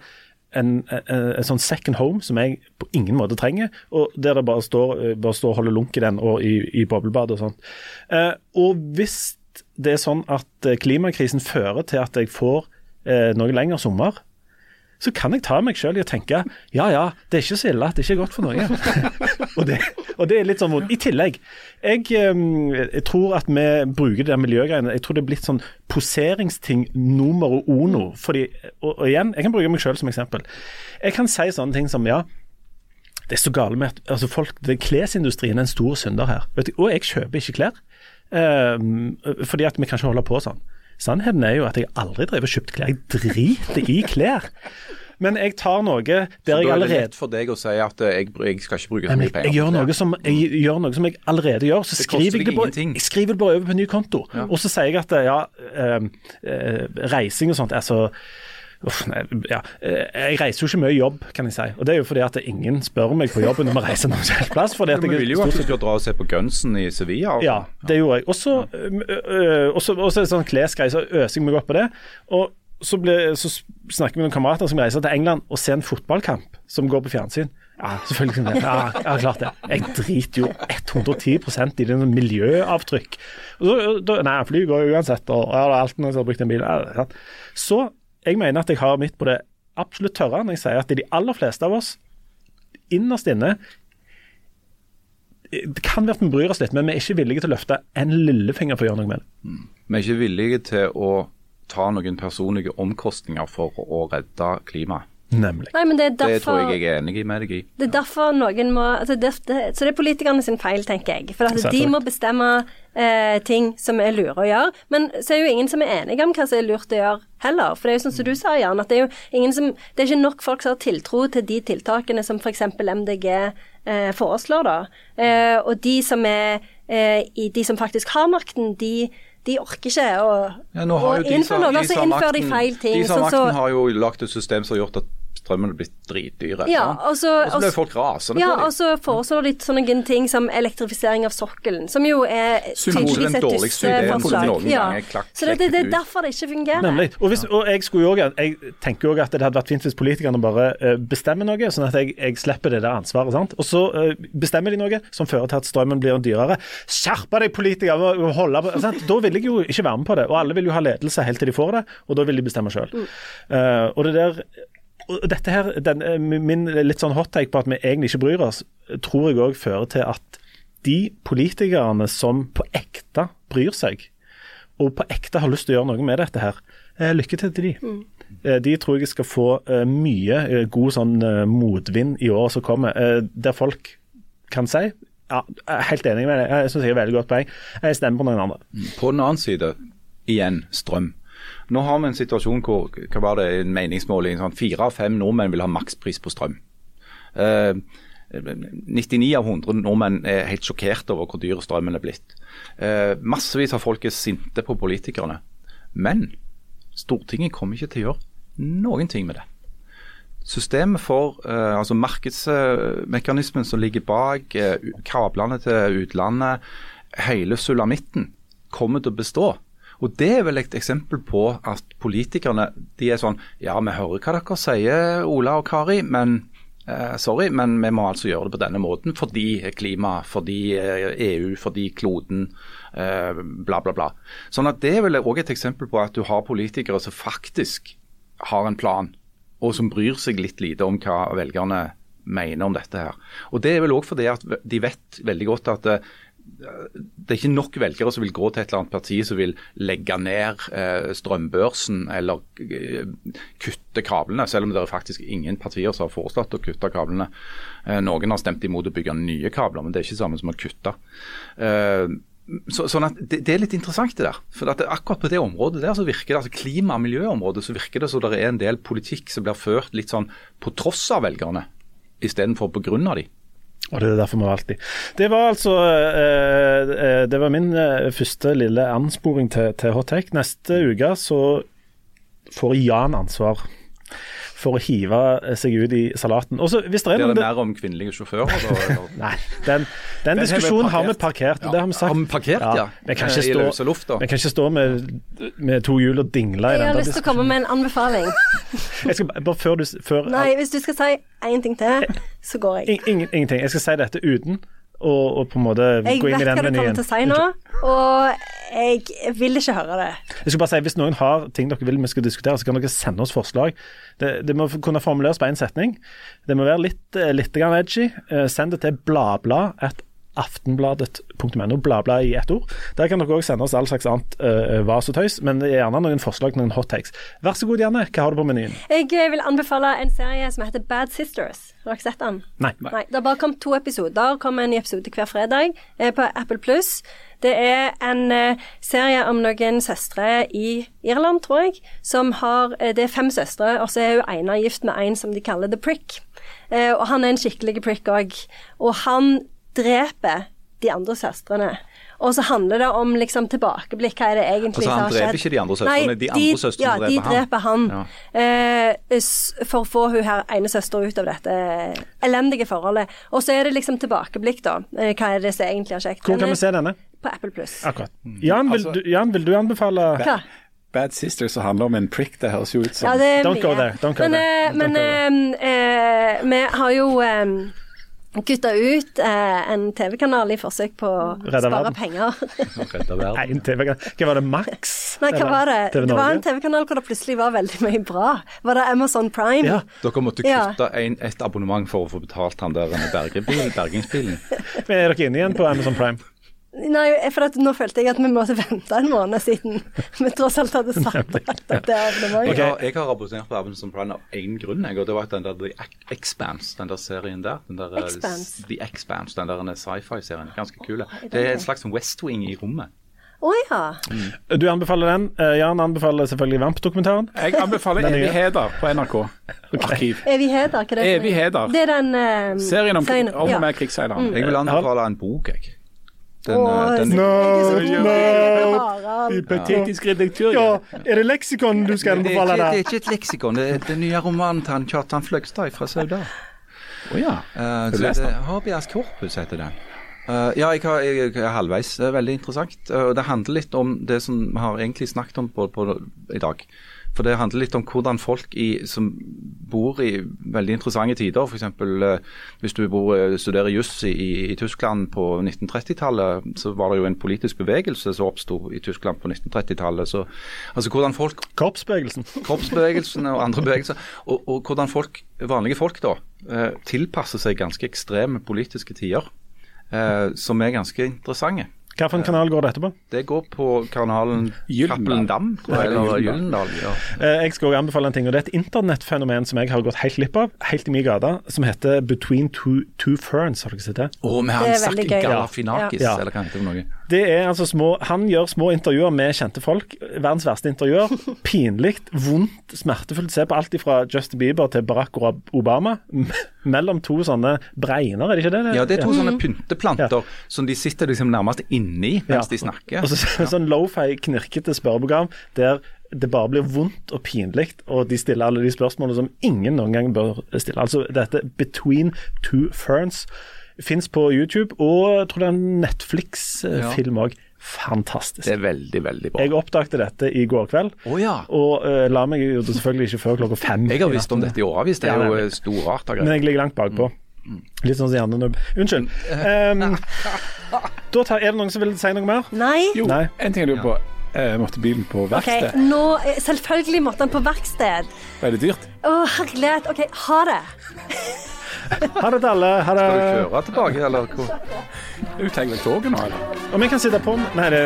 en, en, en, sånn second home som jeg på ingen måte trenger, og der det bare står, bare står og holder lunk i den og i, i boblebad og sånt. Eh, og hvis det er sånn at klimakrisen fører til at jeg får eh, noe lengre sommer, så kan jeg ta meg sjøl i å tenke ja ja, det er ikke så ille det ikke er godt for noen. *laughs* og, det, og, det, er litt sånn vondt. I tillegg, jeg, jeg, tror at vi bruker det miljøgreiene Jeg tror det er blitt sånn poseringsting nummer ono. Fordi, og, og igjen, jeg kan bruke meg sjøl som eksempel. Jeg kan si sånne ting som ja, det er så gale med at altså folk, det, Klesindustrien er en stor synder her. Du, og jeg kjøper ikke klær. Um, fordi at vi kan ikke holde på sånn. Sannheten er jo at jeg aldri driver og kjøpt klær. Jeg driter i klær. Men jeg tar noe der jeg allerede Så da er det lett for deg å si at jeg, jeg skal ikke bruke så mye penger? Jeg, gjør noe som, jeg gjør noe som jeg allerede gjør. Så skriver jeg, det bare, jeg skriver det bare over på en ny konto. Ja. Og så sier jeg at ja, øh, øh, reising og sånt er så Uff, nei, ja. Jeg reiser jo ikke mye jobb, kan jeg si. Og Det er jo fordi at ingen spør meg på jobben når vi reiser noen selv plass. Fordi at jeg, vil jo at du skal dra og se på Gunsen i Sevilla. Og... Ja, det gjorde jeg. Og så er det sånn klesgreier, så øser jeg meg opp på det. Og så, ble, så snakker vi med noen kamerater som reiser til England og ser en fotballkamp som går på fjernsyn. Ja, selvfølgelig. Ja, ja, klart det. Jeg driter jo 110% i det miljøavtrykk. Og så, nei, flyet går jo uansett, og jeg har alltid når jeg har brukt en bil. Så jeg mener at jeg har midt på det absolutt tørre når jeg sier at de aller fleste av oss innerst inne det kan være at vi bryr oss litt, men vi er ikke villige til å løfte en lillefinger for å gjøre noe med det. Mm. Vi er ikke villige til å ta noen personlige omkostninger for å redde klimaet. Nemlig. Nei, det, derfor, det, tror jeg jeg er enig med deg i. Det er derfor noen må altså det, det, Så det er politikerne sin feil, tenker jeg. For at de må bestemme eh, ting som er lure å gjøre. Men så er jo ingen som er enige om hva som er lurt å gjøre heller. For det er jo sånn som du sa, Jan, at det er jo ingen som Det er ikke nok folk som har tiltro til de tiltakene som f.eks. MDG eh, foreslår, da. Eh, og de som er eh, De som faktisk har makten, de de orker ikke å, ja, å innføre noe, så innfører de feil ting. De som har makten har jo lagt et system som har gjort at strømmen er blitt dritdyre. Ja, og så ble folk rasende ja, på dem. og så foreslår de sånne ting som elektrifisering av sokkelen, som jo er tydeligvis et dysteforslag. Ja. Så det, det, det, er derfor det ikke fungerer. Nemlig. Og, hvis, og jeg, også, jeg tenker jo at det hadde vært fint hvis politikerne bare uh, bestemmer noe, sånn at jeg, jeg slipper det der ansvaret. sant? Og så uh, bestemmer de noe som fører til at strømmen blir dyrere. Skjerp deg, politikere! Holde på, sant? Da vil jeg jo ikke være med på det. Og alle vil jo ha ledelse helt til de får det, og da vil de bestemme sjøl. Mm. Uh, og det der og dette her, den, eh, Min litt sånn hot take på at vi egentlig ikke bryr oss, tror jeg òg fører til at de politikerne som på ekte bryr seg, og på ekte har lyst til å gjøre noe med dette her, eh, lykke til til de. Mm. Eh, de tror jeg skal få mye god sånn motvind i året som kommer, der folk kan si ja, jeg er helt enig med deg, jeg syns jeg er veldig godt poeng. Jeg stemmer på noen andre. På den annen side, igjen strøm. Nå har vi en situasjon hvor hva var det, en meningsmåling, sånn, fire av fem nordmenn vil ha makspris på strøm. Eh, 99 av 100 nordmenn er helt sjokkert over hvor dyr strømmen er blitt. Eh, massevis av folk er sinte på politikerne. Men Stortinget kommer ikke til å gjøre noen ting med det. Systemet for eh, altså markedsmekanismen som ligger bak eh, kablene til utlandet, hele sulamitten, kommer til å bestå. Og Det er vel et eksempel på at politikerne de er sånn Ja, vi hører hva dere sier, Ola og Kari, men eh, sorry, men vi må altså gjøre det på denne måten fordi klima, fordi eh, EU, fordi kloden, eh, bla, bla, bla. Sånn at Det er vel òg et eksempel på at du har politikere som faktisk har en plan, og som bryr seg litt lite om hva velgerne mener om dette her. Og Det er vel òg fordi at de vet veldig godt at eh, det er ikke nok velgere som vil gå til et eller annet parti som vil legge ned eh, strømbørsen eller eh, kutte kablene, selv om det er faktisk ingen partier som har foreslått å kutte kablene. Eh, noen har stemt imot å bygge nye kabler, men det er ikke samme som å kutte. Så, sånn at det, er litt interessant det der. For det, akkurat på det området der så virker det, altså klima- og miljøområdet så virker det som det er en del politikk som blir ført litt sånn på tross av velgerne, istedenfor på grunn av dem. Og det er derfor vi har valgt de. Det var altså eh, eh, Det var min eh, første lille ansporing til, til Hot Take. Neste uke så får Jan ansvar for å hive seg ut i salaten. Også, hvis det er, det mer om kvinnelige sjåfører? *laughs* Nei, den, den diskusjonen har vi parkert. Ja. Det har vi sagt. Har vi parkert, ja. Vi, kan I løse luft, vi kan ikke stå med, med to hjul og dingle i den. Jeg har lyst til å komme med en anbefaling. *laughs* jeg skal bare før du før, Nei, hvis du skal si én ting til, så går jeg. Ingen, ingenting. Jeg skal si dette uten og, og på en måte gå inn i den menyen. Jeg vet hva du kommer til å si nå, og jeg vil ikke høre det. Jeg skal bare si, Hvis noen har ting dere vil vi skal diskutere, så kan dere sende oss forslag. Det, det må kunne formuleres på én setning. Det må være litt, eh, litt edgy. Eh, Send det til bladblad aftenbladet.no, bladblad i ett ord. Der kan dere òg sende oss all slags annet uh, vas og tøys, men gjerne noen forslag til noen hot takes. Vær så god, Janne. Hva har du på menyen? Jeg eh, vil anbefale en serie som heter Bad Sisters. Har dere sett den? Nei. Nei. Det har bare kommet to episoder. kommer en ny episode hver fredag på Apple Pluss. Det er en serie om noen søstre i Irland, tror jeg, som har Det er fem søstre, og så er hun ene gift med en som de kaller The Prick. Eh, og han er en skikkelig prick òg. Og han dreper de andre søstrene. Og så handler det om liksom tilbakeblikk. Hva er det egentlig Altså, har skjedd? Han dreper ikke de andre søstrene, Nei, de andre søstrene ja, dreper de dreper han. Ja. Eh, for å få hun her ene søster ut av dette elendige forholdet. Og så er det liksom tilbakeblikk, da. Eh, hva er det som egentlig har skjedd? Hvor kan vi se denne? På Apple Pluss. Akkurat. Jan, vil, Altså- du, Jan, vil du anbefale Hva? Bad Sisters som handler om en prick, det høres jo ut som Ja, Don't go there, don't go men there, eh, don't men go eh, eh, vi har jo eh, kutta ut eh, en TV-kanal i forsøk på å spare verden. penger. En TV Hva var det, Max? Nei, hva var det? TV Det var en TV-kanal hvor det plutselig var veldig mye bra. Var det Amazon Prime? Ja. Dere måtte Ja. kutte en, et abonnement for å få betalt han der med bergingsbilen. *laughs* Men er dere inne igjen på Amazon Prime? Nei, for at nå følte jeg at vi måtte vente en måned siden vi tross alt hadde sagt at det abonnementet. Har, jeg har abonnert på Amazon Prime av én grunn, jeg, og det var den der The Expanse, den der serien der. Den der, eh, Expanse. The Expanse, den der sci-fi-serien. Ganske kule. Det er et slags West Wing i rommet. Å ja. Du anbefaler den. Eh, Jan anbefaler selvfølgelig Vamp-dokumentaren. Jeg anbefaler. Evigheter på NRK. Arkiv. Evigheter, hva er det? Evigheter. Det er den uh, Serien om, serien- om ja. og Mm. Jeg vil anbefale en bok, jeg. Den, eh, den, No, no. Patetisk redaktør. Ja, er det leksikon du skal anbefale der? det er ikke et leksikon, det er den nye romanen til han Kjartan Fløgstad fra Sauda. Å ja. Uh, du så det den? Habeas corpus heter den. Uh, ja, jeg, har, jeg, jeg er halvveis. Det er veldig interessant. Uh, det handler litt om det som vi har egentlig snakket om på, på, i dag. For det handler litt om hvordan folk i, som bor i veldig interessante tider, f.eks. Uh, hvis du bor, eh, studerer juss i, i Tyskland på 1930-tallet, så var det jo en politisk bevegelse som oppsto i Tyskland på 1930-tallet. Så, altså hvordan folk Korpsbevegelsen. *laughs* kroppsbevegelsene og andre bevegelser, og, og hvordan folk, vanlige folk da, eh, tilpasser seg ganske ekstreme politiske tider, eh, som er ganske interessante. Hvilken kanal går dette på? Det går på kanalen. Cappelen eller. Ja. Eh, Jeg skal også anbefale en ting, og det er et internettfenomen som jeg har gått helt glipp av, helt i min gate, som heter Between Two, two Ferns. Har dere sett det? Og med Det han Zack. Galafinakis, Ja. eller hva heter det for noe. Det er altså små, Han gjør små intervjuer med kjente folk. Verdens verste intervjuer. *laughs* Pinlig, vondt, smertefullt. Se på alt fra Justin Bieber til Barack Obama. Mellom to sånne bregner, er det ikke det? Ja, det er to sånne pynteplanter som de sitter liksom nærmest inni mens Ja. de snakker. Og så sånn lofi, knirkete spørreprogram der det bare blir vondt og pinlig, og de stiller alle de spørsmålene som ingen noen gang bør stille. Altså dette Between Two Ferns fins på YouTube, og jeg tror det er en Netflix-film òg. Fantastisk. Det er veldig, veldig bra. Jeg oppdaget dette i går kveld, oh, ja. og uh, la meg jo selvfølgelig ikke før klokka fem. Jeg har visst om dette i årevis. Det er jo storarta Men jeg ligger langt bakpå. Litt sånn som hjernenubb. Unnskyld. *laughs* Um, da tar, er det noen som vil si noe mer? Nei. Jo, Nei. en ting jeg lurer på. Eh, måtte bilen på verksted? Okay, nå eh, Selvfølgelig måtte han på verksted. Ble det dyrt? Å, herlighet. OK, ha det. *laughs* Ha det til alle. Ha det. Skal du kjøre tilbake, eller hvor? Du tar vel toget nå, eller? Om jeg kan sitte på Nei, det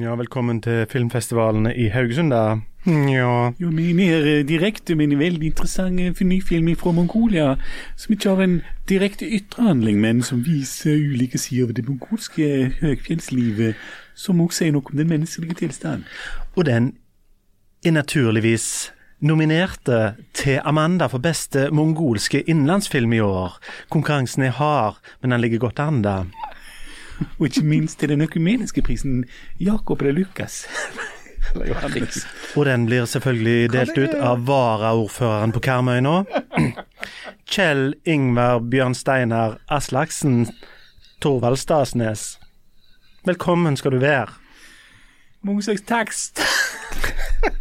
Ja, velkommen til filmfestivalene i Haugesund, da. Ja. Jo, men her direkte, men veldig interessant ny film fra Mongolia, som ikke har en direkte ytrehandling, men som viser ulike sider ved det mongolske høgfjellslivet, som også sier noe om den menneskelige tilstand. Og den er naturligvis nominerte til Amanda for beste mongolske innenlandsfilm i år. Konkurransen er hard, men den ligger godt an, da. Og ikke minst til den økumeniske prisen Jakob *laughs* eller Lukas. Og den blir selvfølgelig delt ut av varaordføreren på Karmøy nå. *clears throat* Kjell Ingvar Bjørnsteinar Aslaksen Torvald Stasnes. Velkommen skal du være. Mange slags tekst. *laughs*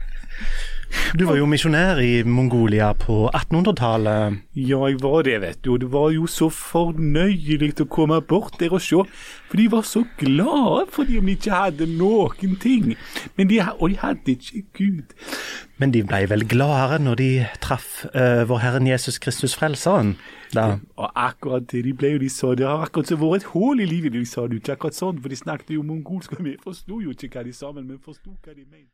Du var jo misjonær i Mongolia på 1800-tallet. Ja, jeg var det, vet du. Og det var jo så fornøyelig å komme bort der og se. For de var så glade fordi de ikke hadde noen ting. Men de, og de hadde ikke Gud. Men de ble vel gladere når de traff uh, vår Herren Jesus Kristus Frelseren? Da. Og akkurat det de ble jo, de sa det har akkurat så vært et hull i livet. De sa det jo ikke akkurat sånn, for de snakket jo mongolsk, og vi forsto jo ikke hva de sa, men vi forsto hva de mente.